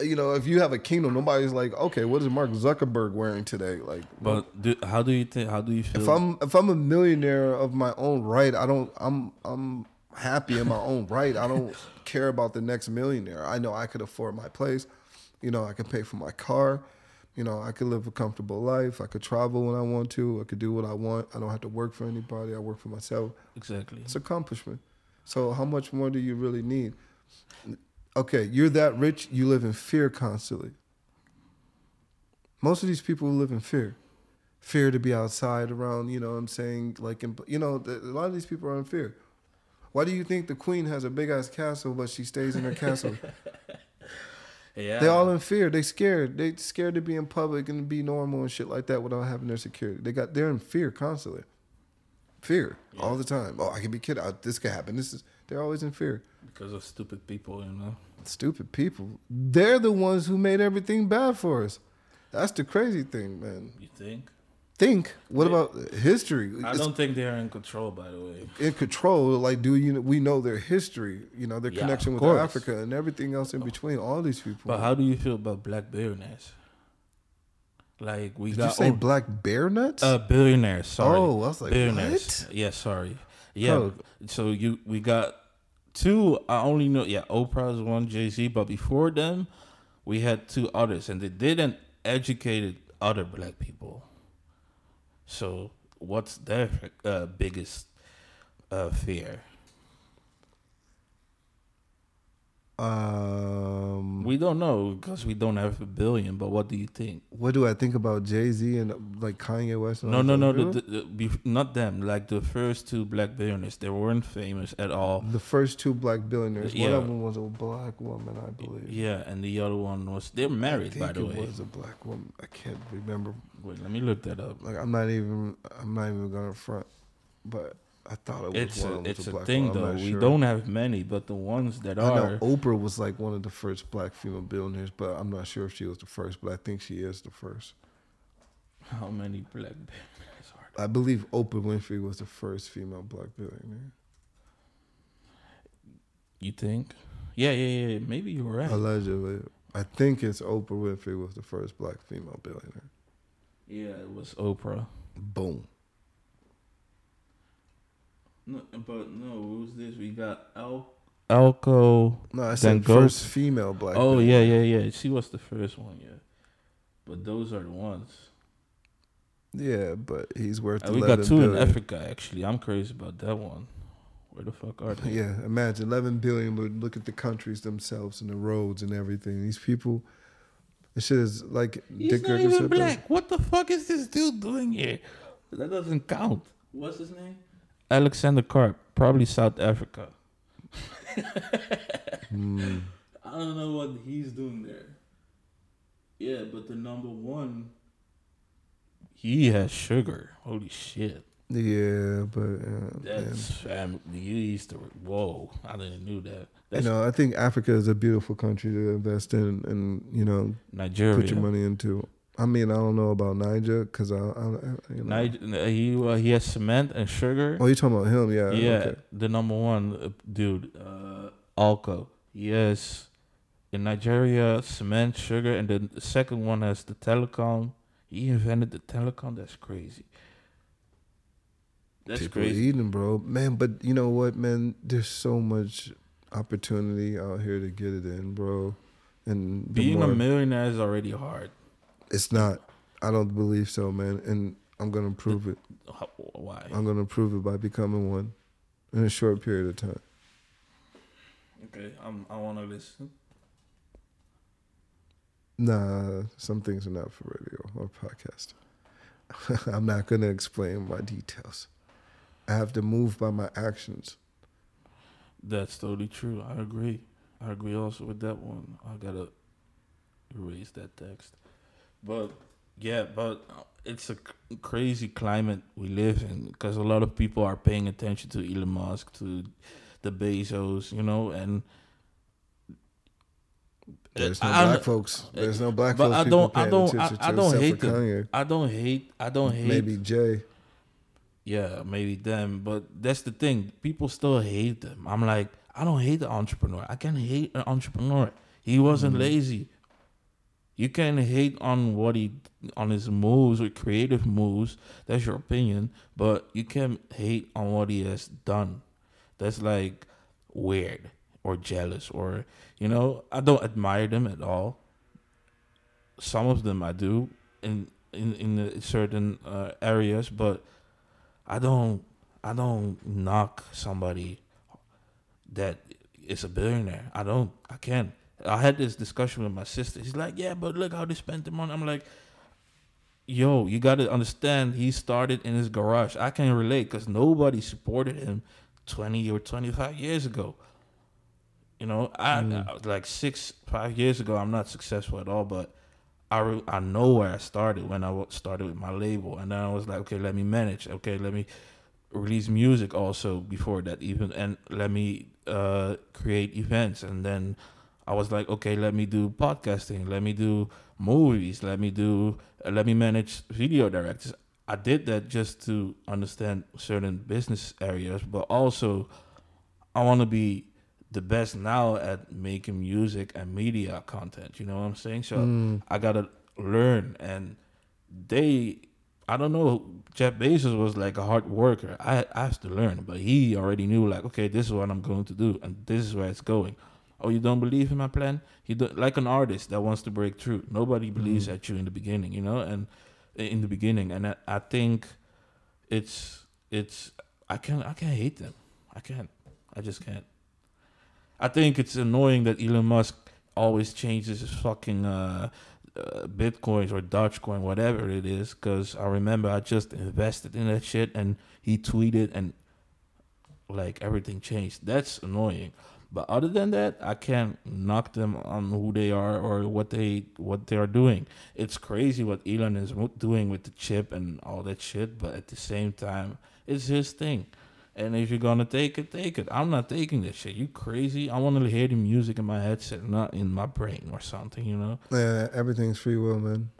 You know, if you have a kingdom, nobody's like, okay, what is Mark Zuckerberg wearing today? Like, But do, how do you think? How do you feel? if I'm if I'm a millionaire of my own right, I don't I'm I'm happy in my own right. I don't care about the next millionaire. I know I could afford my place. You know, I can pay for my car. You know, I could live a comfortable life. I could travel when I want to. I could do what I want. I don't have to work for anybody. I work for myself. exactly. It's accomplishment. So how much more do you really need? Okay, you're that rich, you live in fear constantly. Most of these people live in fear. fear to be outside around. You know, what I'm saying like, in, you know, the, a lot of these people are in fear. Why do you think the queen has a big ass castle, but she stays in her castle? Yeah. They all in fear. They scared. They scared to be in public and be normal and shit like that without having their security. They got they're in fear constantly. Fear all the time. Oh, I could be kid. out. Uh, this could happen. This is. They're always in fear. because of stupid people, you know. Stupid people. They're the ones who made everything bad for us. That's the crazy thing, man. You think? Think. What about history? I It's don't think they are in control, by the way. in control. Like, do you? Know we know their history. You know their Yeah, connection with course. Africa and everything else in between. All these people. But how do you feel about black billionaires? Like we Did got you say all- black bear nuts? uh billionaires. Sorry. Oh, I was like, billionaires. what? Yeah, sorry. Yeah. Oh. So you we got two. I only know. Yeah, Oprah's one, Jay Z. But before them, we had two others, and they didn't educated other black people. So what's their uh, biggest uh, fear? Um, We don't know because we don't have a billion. But what do you think? what do I think about Jay Z and like Kanye West? No, no, no. The, the, the, not them. Like the first two black billionaires, they weren't famous at all. The first two black billionaires. Yeah. One of them was a black woman, I believe. Yeah, and the other one was they're married, by the it way. was a black woman. I can't remember. Wait, let me look that up. Like I'm not even. I'm not even gonna front. But I thought it was It's one a it's a a thing. Though. We sure. don't have many, but the ones that I are know Oprah was like one of the first black female billionaires, but I'm not sure if she was the first. But I think she is the first. how many black billionaires are there? I believe Oprah Winfrey was the first female black billionaire. You think? Yeah, yeah, yeah. Maybe you're right. Allegedly, I think it's Oprah Winfrey was the first black female billionaire. Yeah, it was Oprah. Boom. No, but no, who's this? We got Al Aliko. No, I said go- first female black. Oh yeah, yeah, yeah. She was the first one, yeah. But those are the ones. Yeah, but he's worth. And we got two in. Africa actually. I'm crazy about that one. Where the fuck are they? Yeah, imagine 11 billion, but look at the countries themselves and the roads and everything. These people, this shit is like He's Dick not Ricker even said. that. black. What the fuck is this dude doing here? That doesn't count. What's his name? Alexander Karp, probably South Africa. Hmm. I don't know what he's doing there. Yeah, but the number one, he has sugar. Holy shit. Yeah, but uh, That's fam. You used to. Whoa, I didn't knew that. man. That's you know, I think Africa is a beautiful country to invest in and you know Nigeria. put your money into. I mean, I don't know about Niger because I, I, you know. Niger, he uh, he has cement and sugar. Oh, you talking about him? Yeah. yeah, Okay. the number one uh, dude, uh, Aliko. Yes, in Nigeria, cement, sugar, and then the second one has the telecom. He invented the telecom. That's crazy. That's People crazy. eating, bro. Man, but you know what, man? There's so much opportunity out here to get it in, bro. And Being more- a millionaire is already hard. It's not. I don't believe so, man. And I'm gonna prove it. How- Why? I'm gonna prove it by becoming one in a short period of time. Okay, I'm, I want to listen. Nah, some things are not for radio or podcast. I'm not gonna explain my details. I have to move by my actions. That's totally true. I agree. I agree also with that one. I gotta erase that text. But yeah, but uh, it's a crazy climate we live in because a lot of people are paying attention to Elon Musk, to the Bezos, you know, and There's no I- black folks. There's no black but folks. I don't- I don't- I- I don't hate them. Kanye. I don't hate. I don't hate. Maybe Jay. Yeah, maybe them, but that's the thing. People still hate them. I'm like, I don't hate the entrepreneur. I can't hate an entrepreneur. He wasn't Mm-hmm. lazy. You can hate on what he on his moves or creative moves. That's your opinion, but you can hate on what he has done. That's like weird or jealous or you know. I don't admire them at all. Some of them I do in in in certain uh, areas, but I don't I don't knock somebody that is a billionaire. I don't. I can't. I had this discussion with my sister. She's like, "Yeah, but look how they spent the money." I'm like, yo, you got to understand, he started in his garage. I can relate because nobody supported him 20 or 25 years ago. You know, I, Mm. I- like six, five years ago, I'm not successful at all, but I, re- I know where I started when I started with my label. And then I was like, okay, let me manage. Okay, let me release music also before that even and let me uh create events and then I was like okay let me do podcasting let me do movies let me do uh, let me manage video directors I did that just to understand certain business areas but also I want to be the best now at making music and media content you know what I'm saying so Mm. I gotta learn, and they, I don't know. Jeff Bezos was like a hard worker. I, I have to learn, but he already knew like, okay, this is what I'm going to do, and this is where it's going. Oh, you don't believe in my plan? You don't like an artist that wants to break through. Nobody believes Mhm. at you in the beginning, you know, and in the beginning, and I, I think it's it's I can't I can't hate them. I can't. I just can't. I think it's annoying that Elon Musk always changes his fucking uh, uh, bitcoins or Dogecoin, whatever it is. Because I remember I just invested in that shit, and he tweeted, and like everything changed. That's annoying. But other than that, I can't knock them on who they are or what they what they are doing. It's crazy what Elon is doing with the chip and all that shit. But at the same time, it's his thing. And if you're gonna take it, take it. I'm not taking this shit. You crazy? I want to hear the music in my headset, not in my brain or something. You know? Yeah, everything's free will, man.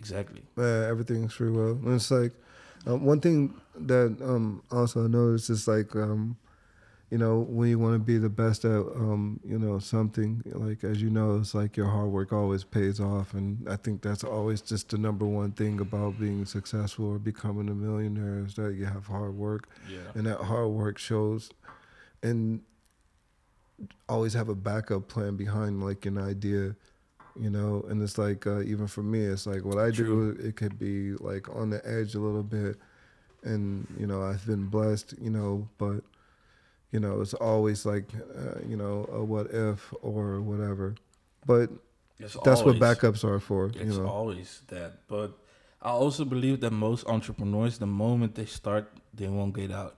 Exactly. Yeah, everything's free will. And it's like um, one thing that um, also I noticed is like um, you know when you want to be the best at um, you know something like as you know it's like your hard work always pays off, and I think that's always just the number one thing about being successful or becoming a millionaire is that you have hard work, Yeah. and that hard work shows, and always have a backup plan behind like an idea you know? And it's like uh, even for me it's like what i do it could be like on the edge a little bit and you know i've been blessed you know but you know it's always like uh, you know a what if or whatever but It's that's always, what backups are for It's you know always that. But I also believe that most entrepreneurs, the moment they start, they won't get out.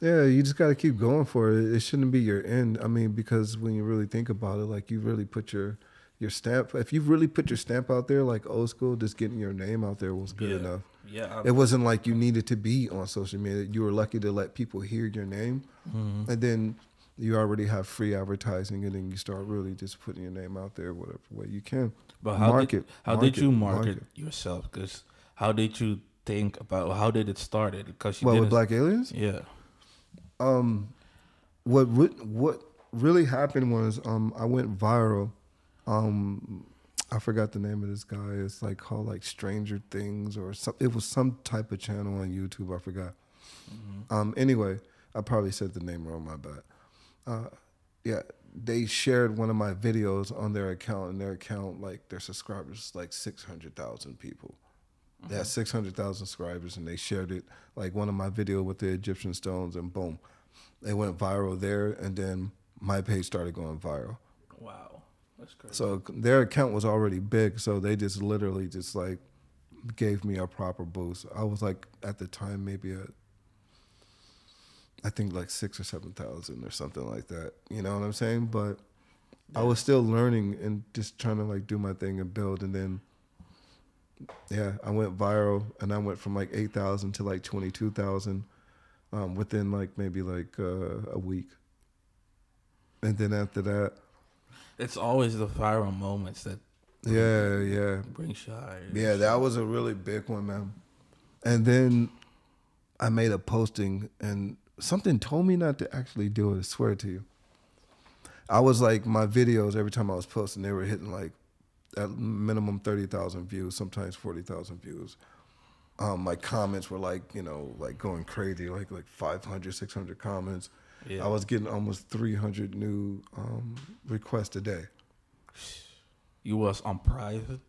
Yeah, you just got to keep going for it. It shouldn't be your end. I mean, because when you really think about it, like you really put your your stamp. If you really put your stamp out there, like old school, just getting your name out there was good Yeah. enough. Yeah. It wasn't like you needed to be on social media. You were lucky to let people hear your name, Mhm. and then you already have free advertising, and then you start really just putting your name out there, whatever way you can. But how market. did how market, did you market, yourself? Because how did you think about how did it started? Because Well, with. Black Aliens, yeah. um, what what really happened was um, I went viral. Um, I forgot the name of this guy. It's like called like Stranger Things or some. It was some type of channel on YouTube. I forgot. Mhm. Um, anyway, I probably said the name wrong. My bad. Uh, yeah, they shared one of my videos on their account, and their account like their subscribers like six hundred thousand people. They had six hundred thousand subscribers, and they shared it like one of my video with the Egyptian stones, and boom, it went viral there, and then my page started going viral. Wow. That's crazy. So their account was already big, so they just literally just like gave me a proper boost. I was like at the time maybe at I think like six or seven thousand or something like that. You know what I'm saying? But I was still learning and just trying to like do my thing and build and then yeah, I went viral and I went from like eight thousand to like twenty two thousand um, within like maybe like uh, a week. And then after that, it's always the viral moments that yeah, yeah, bring shy. Yeah, that was a really big one, man. And then I made a posting, and something told me not to actually do it. I swear to you. I was like, my videos every time I was posting, they were hitting like at minimum thirty thousand views, sometimes forty thousand views. Um, my comments were like, you know, like going crazy, like like 500, 600 comments. Yeah. I was getting almost three hundred new um, requests a day. you was on private.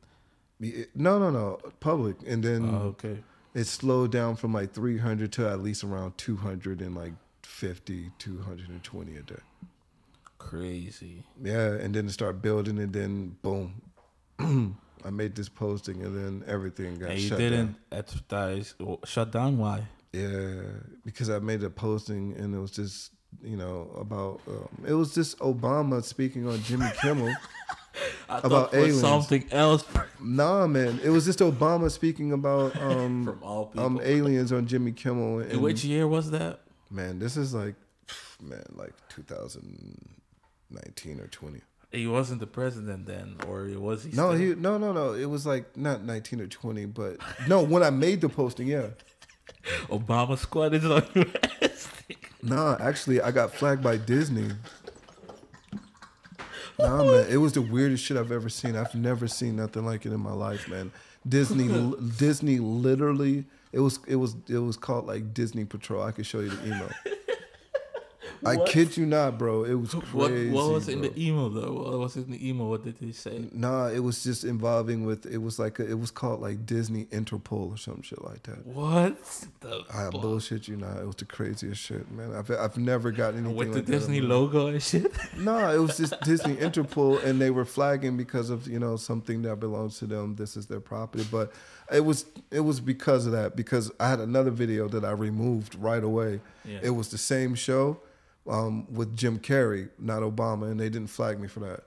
No, no, no, public, and then Oh, okay. It slowed down from like 300 to at least around 200 and like 50 220 a day Crazy. yeah and then it started building and then boom I made this posting and then everything got And you shut didn't down. advertise shut down. Why? Yeah, because I made a posting and it was just you know about um, it was just Obama speaking on Jimmy Kimmel. I About aliens. something else nah, man, it was just Obama speaking about um from all people. um aliens on Jimmy Kimmel. And, In which year was that? man, this is like man, like 2019 or 20. He wasn't the president then, or was he? No, still? he no no no. It was like not 19 or 20, but no, when I made the posting, yeah. Obama squad is on. Nah, actually, I got flagged by Disney. Nah, man, it was the weirdest shit I've ever seen. I've never seen nothing like it in my life, man. Disney, Disney, literally, it was, it was, it was called like Disney Patrol. I could show you the email. I kid you not, bro. It was What, crazy. what was in the email though? What was in the email? What did they say? Nah, it was just involving with. It was like a, it was called like Disney Interpol or some shit like that. What the I fuck? bullshit you not. It was the craziest shit, man. I've I've never gotten anything with the like that Disney my- logo and shit? nah, it was just Disney Interpol, and they were flagging because of you know something that belongs to them. This is their property, but it was it was because of that. Because I had another video that I removed right away. Yeah. It was the same show um, with Jim Carrey, not Obama, and they didn't flag me for that.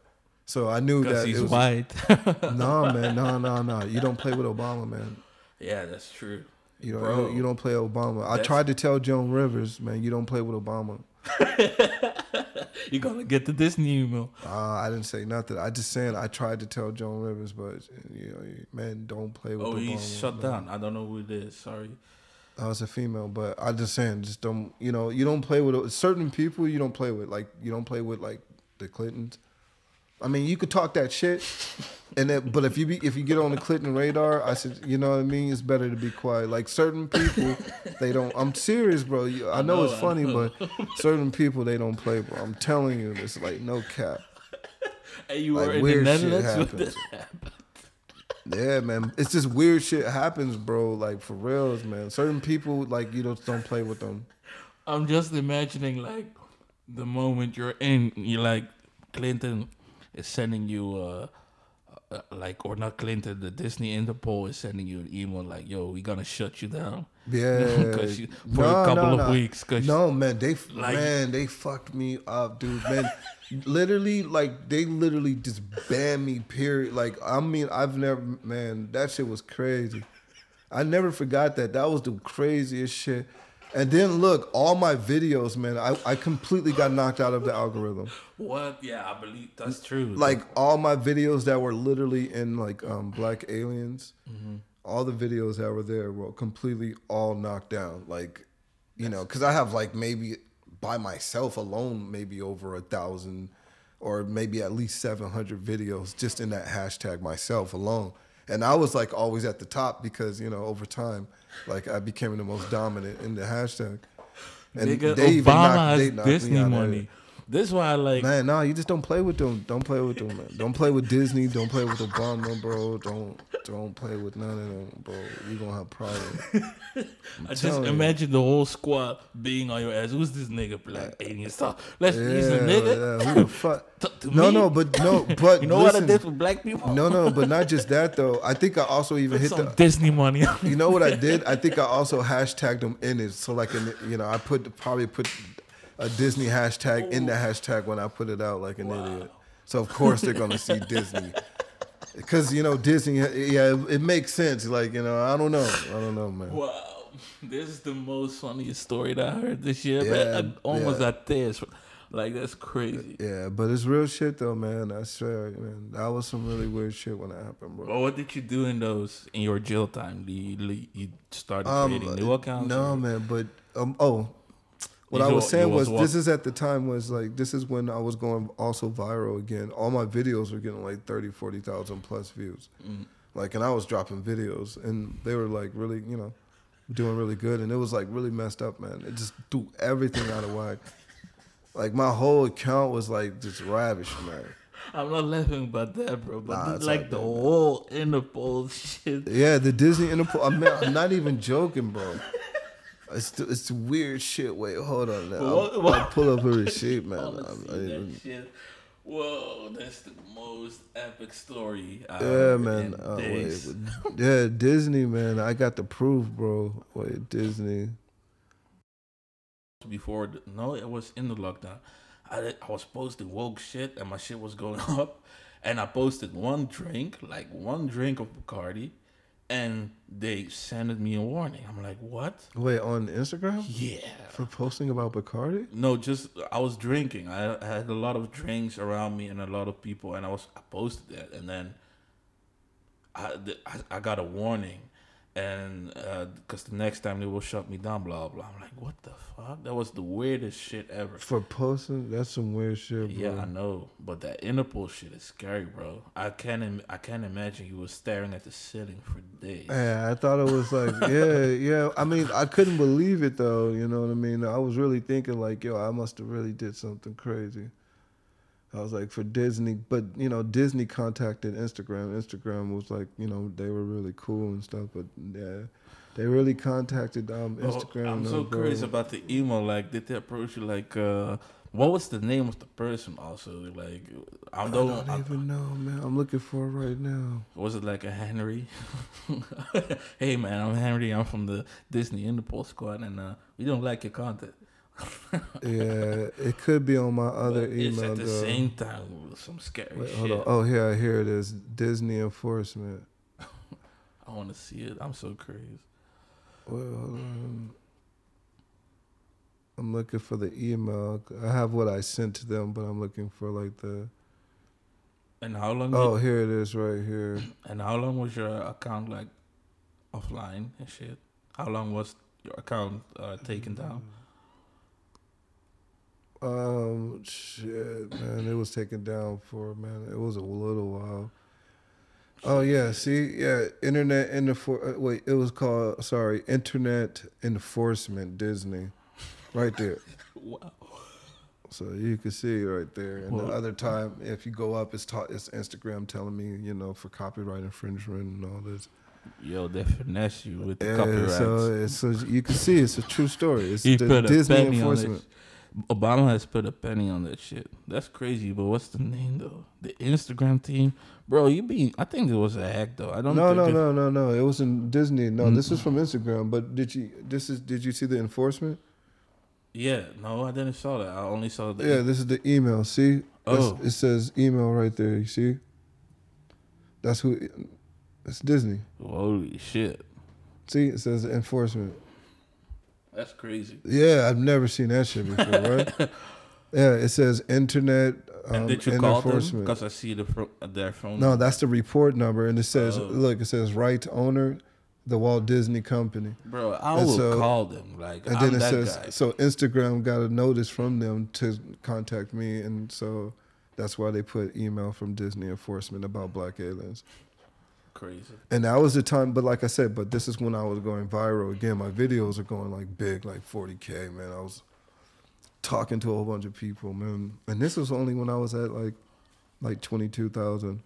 So I knew that he's it was white. no man, no no no. You don't play with Obama, man. yeah, that's true. You don't, Bro. you don't play Obama. I tried to tell Joan Rivers, man, you don't play with Obama. You're gonna get the Disney email. Uh, I didn't say nothing. I just saying I tried to tell Joan Rivers, but you know, man, don't play with Oh, Obama. he's shut man. down. I don't know who it is. Sorry. Uh, I was a female, but I just saying, just don't. You know, you don't play with certain people. You don't play with like you don't play with like the Clintons. I mean, you could talk that shit, and then, but if you be if you get on the Clinton radar, I said, you know what I mean. It's better to be quiet. Like certain people, they don't. I'm serious, bro. You, I know know, it's I funny, know. but certain people they don't play, bro. I'm telling you, it's like no cap. Hey, you Like, were in the Netherlands happens. Yeah, man. It's just weird shit happens, bro. Like for reals, man. Certain people, like you don't don't play with them. I'm just imagining like the moment you're in, you're like Clinton is sending you uh, uh like or not Clinton, the Disney Interpol is sending you an email like, "Yo, we gonna shut you down." Yeah, 'Cause you- for a couple of weeks, 'cause- no, man, they Like- man, they fucked me up, dude. Man, literally, like they literally just banned me. Period. Like I mean, I've never, man, that shit was crazy. I never forgot that. That was the craziest shit. And then look, all my videos, man, I, I completely got knocked out of the algorithm. What? Yeah, I believe that's true. Like all my videos that were literally in like um, Black Aliens, Mm-hmm. all the videos that were there were completely all knocked down. Like, you know, because I have like maybe by myself alone, maybe over a thousand or maybe at least 700 videos just in that hashtag myself alone. And I was like always at the top because, you know, over time, like I became the most dominant in the hashtag. And Nigga, they even Obama knocked- they knocked me Disney money. This is why I like. Man, no, you just don't play with them. Don't play with them, man. Don't play with Disney. Don't play with Obama, bro. Don't don't play with none of them, bro. You gonna have problems. I just imagine the whole squad being on your ass. Who's this nigga? Black alien stuff. Let's Yeah, he's a nigga. yeah, who the fuck? No, me. no, but no, but You know what I listen, did for black people? No, no, but not just that though. I think I also even Put hit the. Disney money. You know what I did? I think I also hashtagged them in it. So like, in the, you know, I put probably put a Disney hashtag in the hashtag when I put it out like an idiot. So of course they're gonna see Disney. Because you know Disney, yeah, it, it makes sense. Like you know, I don't know, I don't know, man. wow, this is the most funniest story that I heard this year. Yeah. I almost yeah. at this. Like that's crazy. Yeah, but it's real shit though, man. I swear, man. That was some really weird shit when it happened, bro. But what did you do in those in your jail time? Do you, you- started Um, creating new accounts? No, or- man, but um, oh, what I was saying was was this is at the time was like this is when I was going also viral again. All my videos were getting like 30, 40,000 plus views. Mm. Like, and I was dropping videos, and they were like really, you know, doing really good, and it was like really messed up, man. It just threw everything out of whack. Like my whole account was like just ravished, man. I'm not laughing about that, bro. But Nah, this- like the whole Interpol shit. Yeah, the Disney Interpol. I'm not, I'm not even joking, bro. It's the, it's weird shit. Wait, hold on. Now. What- I'll, what- I'll pull up a receipt, man. I'm- I that shit. Whoa, that's the most epic story. I've Yeah, man. Uh, wait, yeah, Disney, man. I got the proof, bro. Wait, Disney. before the, no it was in the lockdown I, did- I was posting woke shit and my shit was going up and i posted one drink like one drink of bacardi and they sent me a warning. I'm like what? Wait, on Instagram? Yeah. For posting about Bacardi? no just i was drinking. I, I had a lot of drinks around me and a lot of people and i was i posted that and then i i, I got a warning and uh, because the next time they will shut me down blah blah i'm like what the fuck that was the weirdest shit ever For posting? That's some weird shit, bro. Yeah, I know, but that Interpol shit is scary, bro. I can't. Im- I can't imagine you were staring at the ceiling for days. Yeah, I thought it was like, yeah, yeah. I mean, I couldn't believe it though. You know what I mean? I was really thinking like, yo, I must have really did something crazy. I was like for Disney, but you know, Disney contacted Instagram. Instagram was like, you know, they were really cool and stuff, but yeah, they really contacted um Oh, Instagram. I'm though, so curious about the email. Like, did they approach you? Like, uh, what was the name of the person? Also, like, I I don't. don't I- even know, man. I'm looking for it right now. was it like a Henry? hey man, I'm Henry. I'm from the Disney Interpol squad, and uh, we don't like your content. Yeah, it could be on my other But it's email at the though. same time some scary Wait, shit. Oh, yeah, here it is. Disney enforcement. I want to see it. I'm so curious. Well. I'm looking for the email. I have what I sent to them, but I'm looking for like the. And how long? Oh, here it is, right here. And how long was your account like offline and shit? How long was your account uh, taken down? Um, shit, man, it was taken down for man. It was a little while. Oh yeah, see, yeah, internet enfor- uh, Wait, it was called sorry, internet enforcement Disney, right there. Wow. So you can see right there. And the Well- other time, if you go up, it's ta- it's Instagram telling me, you know, for copyright infringement and all this. Yo, they finesse you with the Yeah, copyrights. so, so you can see it's a true story. It's he the Disney enforcement. Obama has put a penny on that shit. That's crazy, but what's the name though? The Instagram team, bro. You be? I think it was a hack though. I don't. No, think no, no, no, no. It was in Disney. No, Mm. this is from Instagram. But did you? This is. Did you see the enforcement? Yeah, no, I didn't saw that. I only saw the. Yeah, this is the email. See, That's- Oh. it says email right there. You see? That's who. It's Disney. Holy shit, See, it says enforcement. That's crazy. Yeah, I've never seen that shit before, right? yeah, it says internet um, and did you call them? enforcement. Because I see the fro- their phone. No, that's the report number, and it says, Oh. look, it says right owner, the Walt Disney Company, bro. I and will so- call them. Like and I'm then it that says, guy. so Instagram got a notice from them to contact me, and so that's why they put email from Disney enforcement about black aliens. Crazy. And that was the time, but like I said, but this is when I was going viral again. My videos are going like big, like 40k, man. I was talking to a whole bunch of people, man. And this was only when I was at like like 22,000.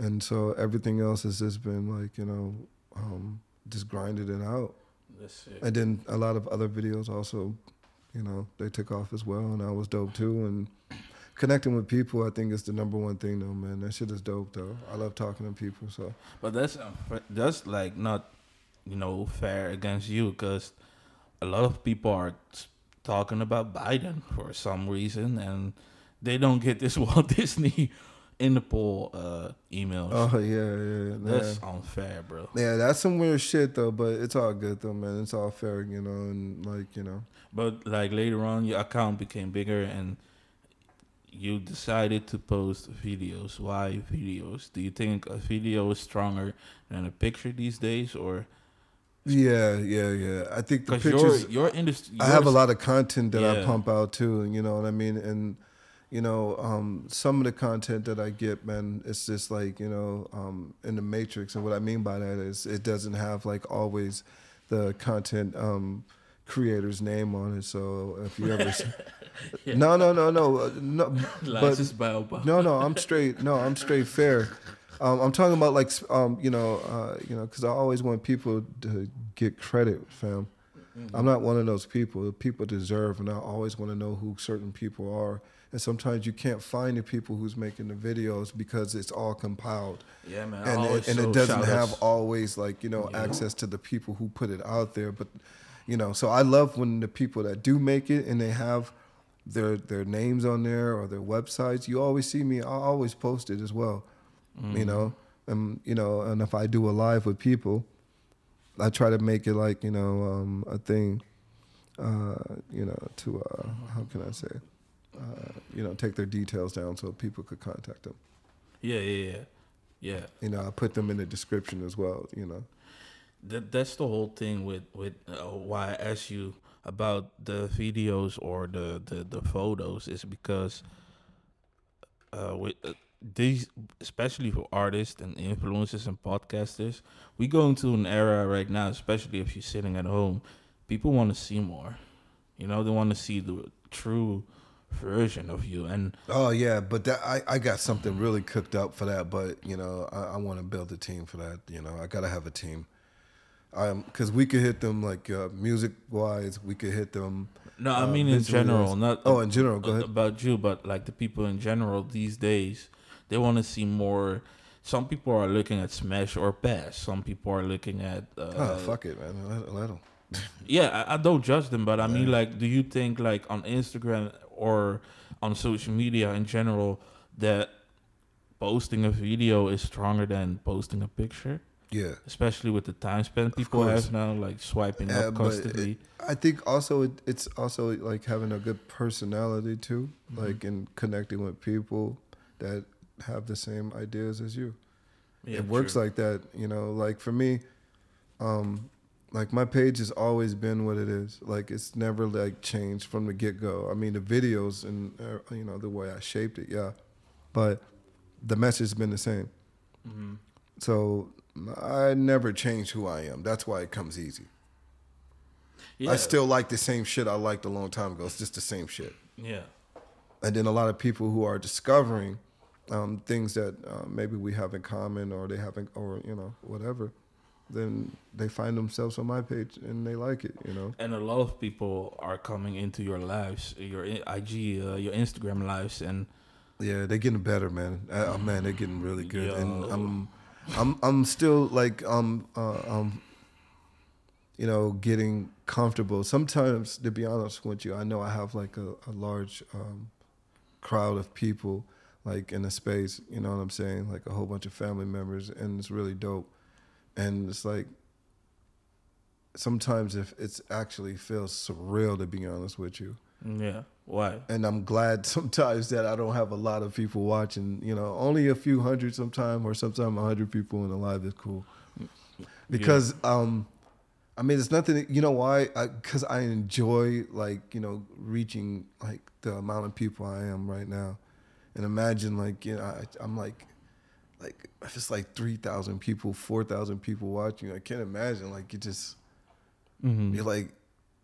And so everything else has just been like, you know, um, just grinded it out. That's it. And then a lot of other videos also, you know, they took off as well, and I was dope too. And connecting with people, I think is the number one thing, though, man. That shit is dope, though. I love talking to people, so. But that's unfa- that's like not, you know, fair against you because a lot of people are talking about Biden for some reason, and they don't get this Walt Disney in Interpol uh, emails. Oh yeah, yeah, yeah. that's unfair, bro. Yeah, that's some weird shit though, but it's all good though, man. It's all fair, you know, and like you know. But like later on, your account became bigger, and you decided to post videos. Why videos? Do you think a video is stronger than a picture these days, or Yeah, yeah, yeah. I think the because your pictures. your industry? I have a lot of content that I pump out too, and you know what I mean. And you know, um, some of the content that I get, man, it's just like you know, um, in the matrix. And what I mean by that is, it doesn't have like always the content um, creator's name on it. So if you ever, yeah. no, no, no, no, uh, no, but Licensed by Obama. no, no, I'm straight. No, I'm straight fair. Um, I'm talking about like um, you know, uh, you know, because I always want people to get credit, fam. Mm-hmm. I'm not one of those people. People deserve, and I always want to know who certain people are and sometimes you can't find the people who's making the videos because it's all compiled Yeah, man. And it, and it doesn't have always like you know Yeah. access to the people who put it out there but you know so i love when the people that do make it and they have their their names on there or their websites you always see me i always post it as well Mm-hmm. you know and you know and if i do a live with people i try to make it like you know um, a thing uh, you know to uh, how can i say uh, you know take their details down so people could contact them Yeah, yeah, yeah, yeah. you know i put them in the description as well you know That that's the whole thing with with uh, why I asked you about the videos or the the, the photos is because uh, with uh, these, especially for artists and influencers and podcasters, we go into an era right now, especially if you're sitting at home. People want to see more. You know, they want to see the true version of you, and Oh yeah, but that I, I got something really cooked up for that. But you know, I, I want to build a team for that. You know, I gotta have a team. Um, cause we could hit them like uh, music wise, we could hit them. no, I uh, mean in general, wise. not Oh, in general, go ahead. about you, but like the people in general these days, they want to see more. Some people are looking at smash or pass. Some people are looking at. Uh, oh fuck it, man. Let, them. Yeah, I, I don't judge them, but I mean, like, do you think like on Instagram or on social media in general that posting a video is stronger than posting a picture? Yeah. Especially with the time spent people have now, like swiping Yeah, up constantly. it- I think also it, it's also like having a good personality too, Mm-hmm. like in connecting with people that have the same ideas as you. Yeah, it works true. like that, you know. Like for me, um, like my page has always been what it is. Like it's never like changed from the get go. I mean, the videos and uh, you know the way I shaped it, yeah, but the message has been the same. Mhm. So I never change who I am. That's why it comes easy. Yeah, I still like the same shit I liked a long time ago. It's just the same shit. yeah. And then a lot of people who are discovering um, things that uh, maybe we have in common or they haven't, or you know, whatever, then they find themselves on my page and they like it. You know. And a lot of people are coming into your lives, your IG, uh, your Instagram lives, and Yeah, they're getting better, man. Uh, oh, man, they're getting really good, and I'm, I'm, I'm still like, um, uh, um, you know, getting comfortable. Sometimes, to be honest with you, I know I have like a, a large um, crowd of people, like in a space. You know what I'm saying? Like a whole bunch of family members, and it's really dope. And it's like sometimes if it's actually feels surreal to be honest with you yeah, why? and I'm glad sometimes that I don't have a lot of people watching. You know, only a few hundred sometime, or sometimes a hundred people in the live is cool. Because um, I mean, it's nothing. You know why? Because I, enjoy like you know reaching like the amount of people I am right now, and imagine like you know I, I'm like. Like if it's like three thousand people, four thousand people watching, I can't imagine. Like you just, Mm-hmm. you're like,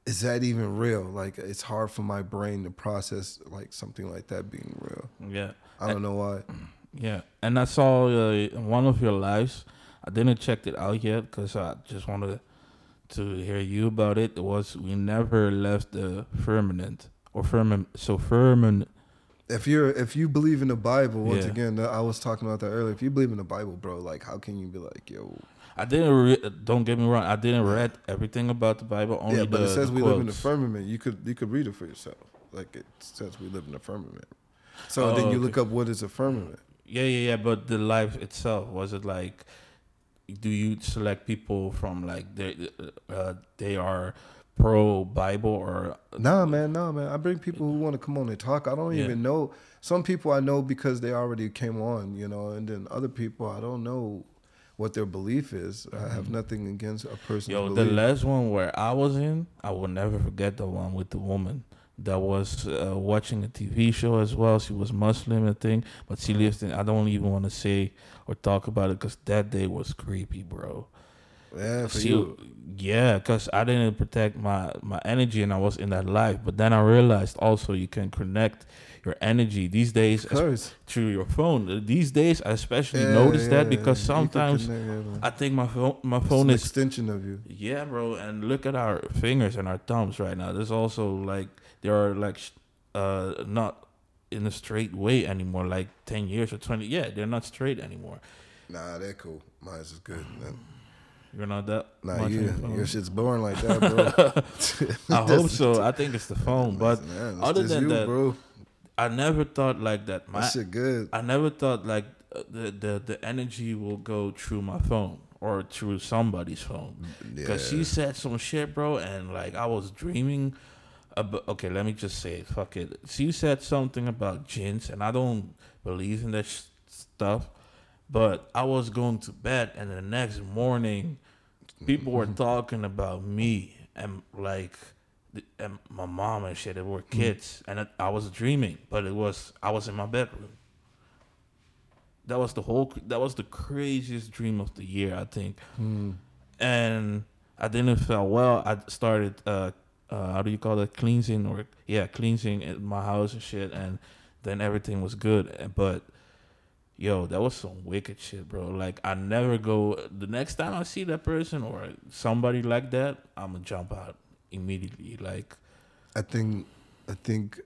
is that even real? Like it's hard for my brain to process like something like that being real. Yeah, I don't know why. yeah. And I saw uh, one of your lives. I didn't check it out yet because I just wanted to hear you about it. It was we never left the firmament or firmament. So firmament. If you're if you believe in the Bible, once Yeah. again, I was talking about that earlier. If you believe in the Bible, bro, like how can you be like, yo? I didn't. Re- don't get me wrong. I didn't read everything about the Bible. Only yeah, but the, it says we live in the firmament. You could you could read it for yourself. Like it says we live in the firmament. So Oh, then you okay. look up what is a firmament. Yeah, yeah, yeah. But the life itself was it like? Do you select people from like they uh, they are pro Bible or Nah, man, nah, man. I bring people who want to come on and talk. I don't Yeah. even know. Some people I know because they already came on, you know, and then other people I don't know what their belief is. I have nothing against a person's Mm-hmm. Yo, belief. the last one where I was in, I will never forget the one with the woman that was uh, watching a TV show as well. She was Muslim, I think, but she lived in. I don't even want to say or talk about it because that day was creepy, bro. yeah, for She- you. yeah, because I didn't protect my my energy and I was in that life. But then I realized also you can connect your energy these days Of es- course. through your phone. These days, I especially Yeah, notice that yeah, because. You could sometimes connect. I think my phone my It's phone an is extension of you. yeah, bro, and look at our fingers and our thumbs right now. There's also like there are like uh not in a straight way anymore. Like ten years or twenty. Yeah, they're not straight anymore. Nah, they're cool. Mine's is good. Man. You're not that. Nah, you, your shit's boring like that, bro. I hope so. I think it's the phone, but Man, it's other than you, that, bro, I never thought like that. My that shit good. I never thought like uh, the the the energy will go through my phone or through somebody's phone. Because Yeah. she said some shit, bro, and like I was dreaming about. Okay, let me just say it. Fuck it. She said something about jinns, and I don't believe in that sh- stuff. But I was going to bed, and the next morning, people were talking about me and like the- and my mom and shit. They were kids, and I, I was dreaming, but it was I was in my bedroom. That was the whole. That was the craziest dream of the year, I think Hmm. and I didn't feel well. I started uh, uh how do you call that? cleansing or yeah cleansing in my house and shit, and then everything was good. But yo, that was some wicked shit, bro. Like I never go. The next time I see that person or somebody like that, I'm gonna jump out immediately. Like I think, I think,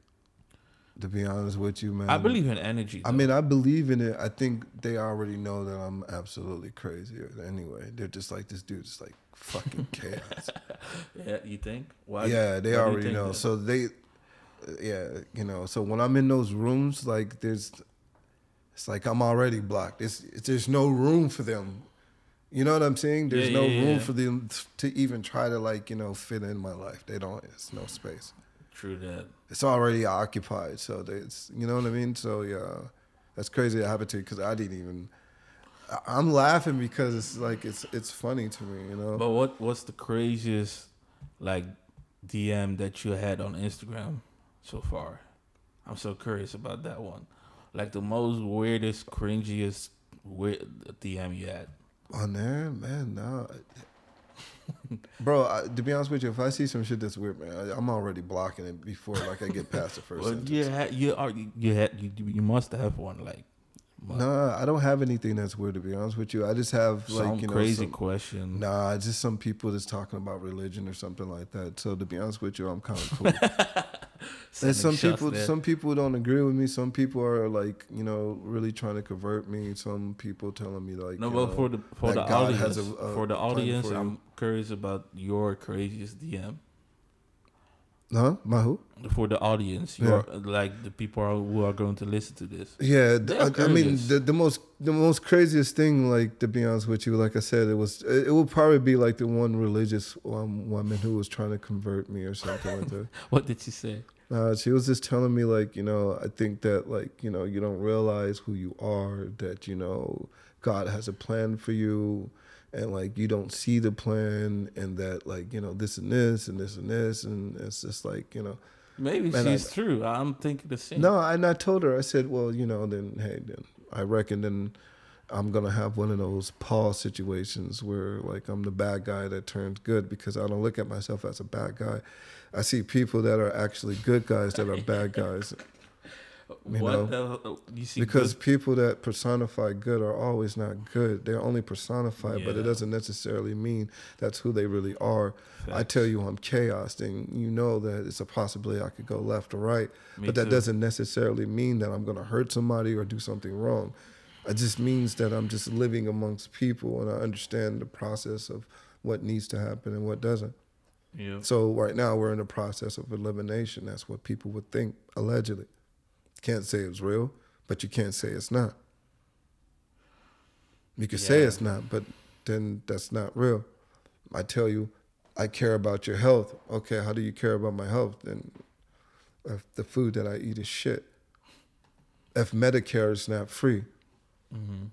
to be honest with you, man. I believe in energy. I mean, I believe in it. I think they already know that I'm absolutely crazy. Anyway, they're just like this dude is like fucking chaos. yeah, you think? Why? yeah, they why already know. that? So they, yeah, you know. So when I'm in those rooms, like there's, it's like I'm already blocked. It's, it's there's no room for them. You know what I'm saying? There's Yeah, no yeah, room yeah. for them to even try to like you know fit in my life. They don't. It's no space. True that. It's already occupied. So it's you know what I mean. So yeah, that's crazy. That happened to you because I didn't even. I'm laughing because it's like it's it's funny to me. You know. But what what's the craziest like DM that you had on Instagram so far? I'm so curious about that one. Like the most weirdest, cringiest weird DM you had. Oh, On there, man, no. Bro, I, to be honest with you, if I see some shit that's weird, man, I, I'm already blocking it before like I get past the first Well, sentence. you you are you had you, you must have one like No, I don't have anything that's weird. To be honest with you, I just have like some you know crazy some, question. Nah, just some people that's talking about religion or something like that. So to be honest with you, I'm kind of cool. And some people, some people don't agree with me. Some people are like, you know, really trying to convert me. Some people telling me like, no, know, for the for the audience, a- a for the audience, for you. I'm curious about your craziest DM. Huh, my who? For the audience, your like the people are, who are going to listen to this. Yeah, I, I mean the, the most the most craziest thing, like to be honest with you, like I said, it was it, it would probably be like the one religious um, woman who was trying to convert me or something like that. What did she say? Uh, she was just telling me like you know I think that like you know you don't realize who you are that you know God has a plan for you and like you don't see the plan and that like you know this and this and this and this and it's just like you know Maybe Man, I- she's true. I'm thinking the same. no, and I told her, I said, well, you know, then hey, then I reckon then I'm gonna have one of those Paul situations where like I'm the bad guy that turns good because I don't look at myself as a bad guy. I see people that are actually good guys that are bad guys you what the, you see? because good- people that personify good are always not good. They're only personified, but it doesn't necessarily mean that's who they really are. I tell you I'm chaos, then you know that it's a possibility I could go left or right. Me but that too. doesn't necessarily mean that I'm going to hurt somebody or do something wrong. It just means that I'm just living amongst people and I understand the process of what needs to happen and what doesn't. Yeah. So right now we're in the process of elimination. That's what people would think, allegedly. Can't say it's real, but you can't say it's not. You can say it's not, but then that's not real. I tell you, I care about your health. Okay, how do you care about my health? Then if the food that I eat is shit. If Medicare is not free. Mm-hmm.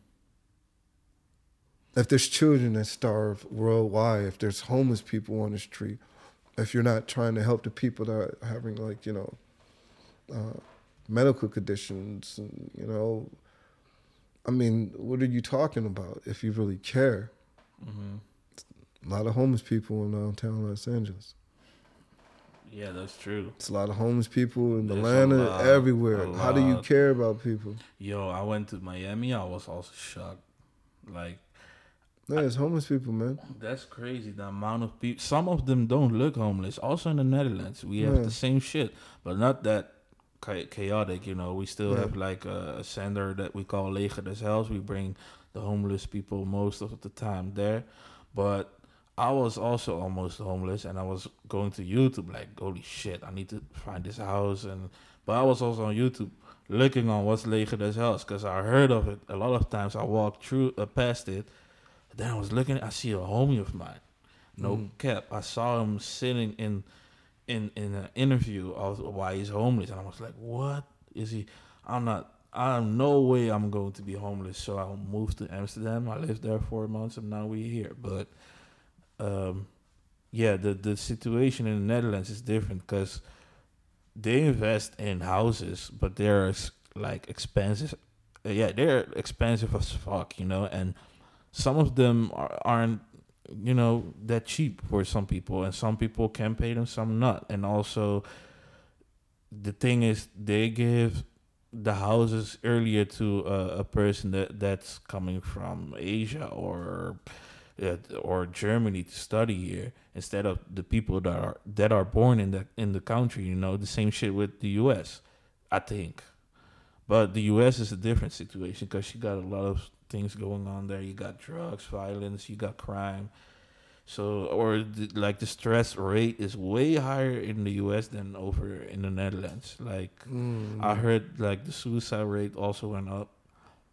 If there's children that starve worldwide, if there's homeless people on the street, if you're not trying to help the people that are having like, you know, uh, medical conditions, and, you know, I mean, what are you talking about if you really care? Mm-hmm. A lot of homeless people in downtown Los Angeles. Yeah, that's true. It's a lot of homeless people in There's Atlanta, lot, everywhere. How do you care about people? Yo, I went to Miami. I was also shocked. Like Yeah, it's homeless people, man. that's crazy. The amount of people. Some of them don't look homeless. Also in the Netherlands, we have Yeah. the same shit, but not that chaotic. You know, we still Yeah. have like a, a center that we call Leger des Heils. We bring the homeless people most of the time there, but I was also almost homeless, and I was going to YouTube like, holy shit, I need to find this house, and but I was also on YouTube looking on what's Leger des Heils because I heard of it a lot of times. I walked through uh, past it, then I was looking. I see a homie of mine, no Mhm. cap. I saw him sitting in in in an interview of why he's homeless, and I was like, what is he? I'm not. I'm no way I'm going to be homeless. So I moved to Amsterdam. I lived there four months, and now we're here. But um, yeah, the the situation in the Netherlands is different because they invest in houses, but they're like expensive. Uh, yeah, they're expensive as fuck, you know, and some of them are, aren't, you know, that cheap for some people, and some people can pay them, some not, and also the thing is they give the houses earlier to a, a person that that's coming from Asia or uh, or Germany to study here instead of the people that are that are born in the in the country. You know, the same shit with the U.S. I think, but the U.S. is a different situation because she got a lot of things going on there. You got drugs, violence, you got crime. So, or the, like the stress rate is way higher in the U.S. than over in the Netherlands. Like Mm. I heard, like the suicide rate also went up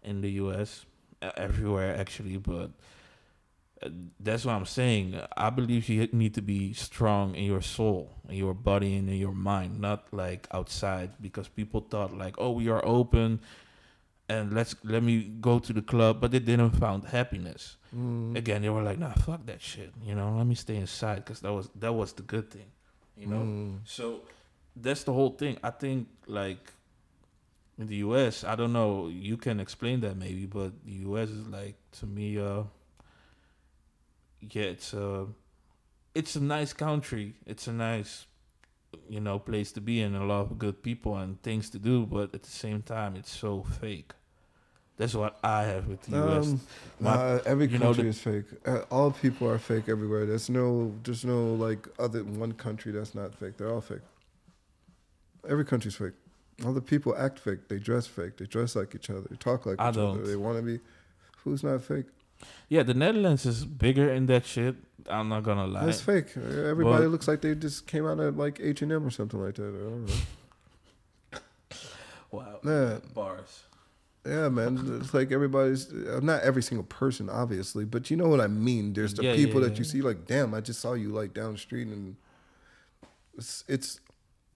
in the U.S. everywhere actually, but uh, that's what I'm saying. I believe you need to be strong in your soul, in your body, and in your mind, not like outside. Because people thought like, oh, we are open, and let's let me go to the club, but they didn't found happiness. Mm. Again, they were like, nah, fuck that shit. You know, let me stay inside because that was that was the good thing. You know. Mm. So that's the whole thing. I think like in the US, I don't know, you can explain that maybe, but the US is like to me uh yeah, it's a it's a nice country. It's a nice you know, place to be in, a lot of good people and things to do, but at the same time it's so fake. That's what I have with the US. Um, My- nah, every you know, country the- is fake. Uh, all people are fake everywhere. There's no, there's no like other one country that's not fake. They're all fake. Every country's fake. All the people act fake. They dress fake. They dress like each other. They talk like I each other. don't. They want to be. Who's not fake? Yeah, the Netherlands is bigger in that shit. I'm not gonna lie. That's fake. Everybody But- looks like they just came out of like H and M or something like that. I don't know. Wow. Yeah. Bars. Yeah, man. It's like everybody's uh, not every single person, obviously, but you know what I mean. There's the Yeah, yeah, people yeah, that you see, like, damn, I just saw you like down the street, and it's it's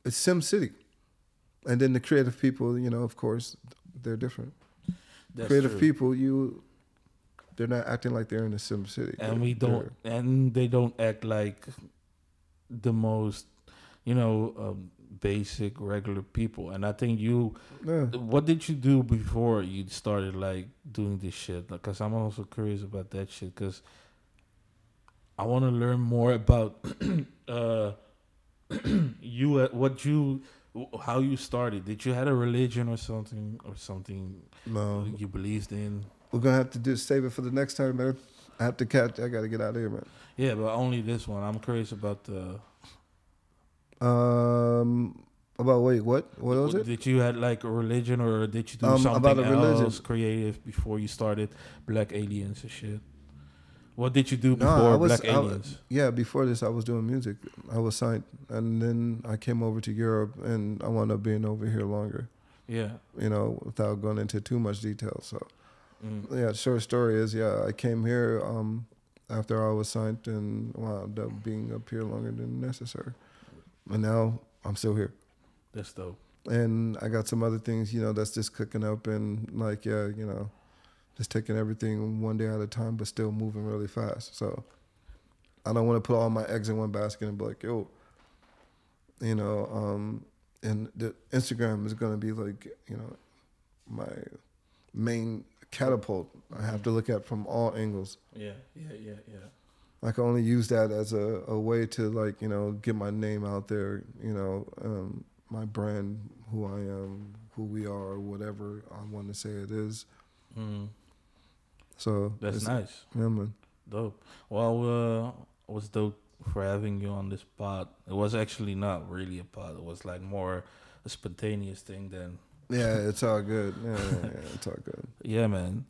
it's Sim City, and then the creative people, you know, of course, they're different. That's creative true. people, you, they're not acting like they're in the Sim City, and They're- we don't and they don't act like the most you know um, basic regular people and i think you yeah. what did you do before you started like doing this shit because i'm also curious about that shit because i want to learn more about uh you uh, what you how you started did you had a religion or something or something No, you believed in we're gonna have to do save it for the next time, man. I have to catch. I gotta get out of here, man. yeah but only this one i'm curious about the Um, about wait, what? What was it? Did you had like a religion or did you do Um, something about a religion. else creative before you started Black Aliens and shit? What did you do No, before I was- Black I Aliens? Yeah, before this, I was doing music. I was signed, and then I came over to Europe, and I wound up being over here longer. yeah. You know, without going into too much detail. So, Mm. yeah, short story is, yeah, I came here um, after I was signed, and wound up being up here longer than necessary. And now I'm still here, That's dope. and I got some other things, you know, that's just cooking up, and like, yeah, you know, just taking everything one day at a time, but still moving really fast. So. I don't want to put all my eggs in one basket and be like, yo, you know, um, and the Instagram is going to be like, you know, my main catapult. I have to look at from all angles. Yeah, yeah, yeah, yeah. I can only use that as a, a way to like, you know, get my name out there, you know, um, my brand, who I am, who we are, whatever I want to say it is. Mm. So That's nice. Yeah, man. Dope. Well, uh, it was dope for having you on this pod. It was actually not really a pod. It was like more a spontaneous thing than Yeah, it's all good. Yeah, yeah, yeah, it's all good. yeah, man.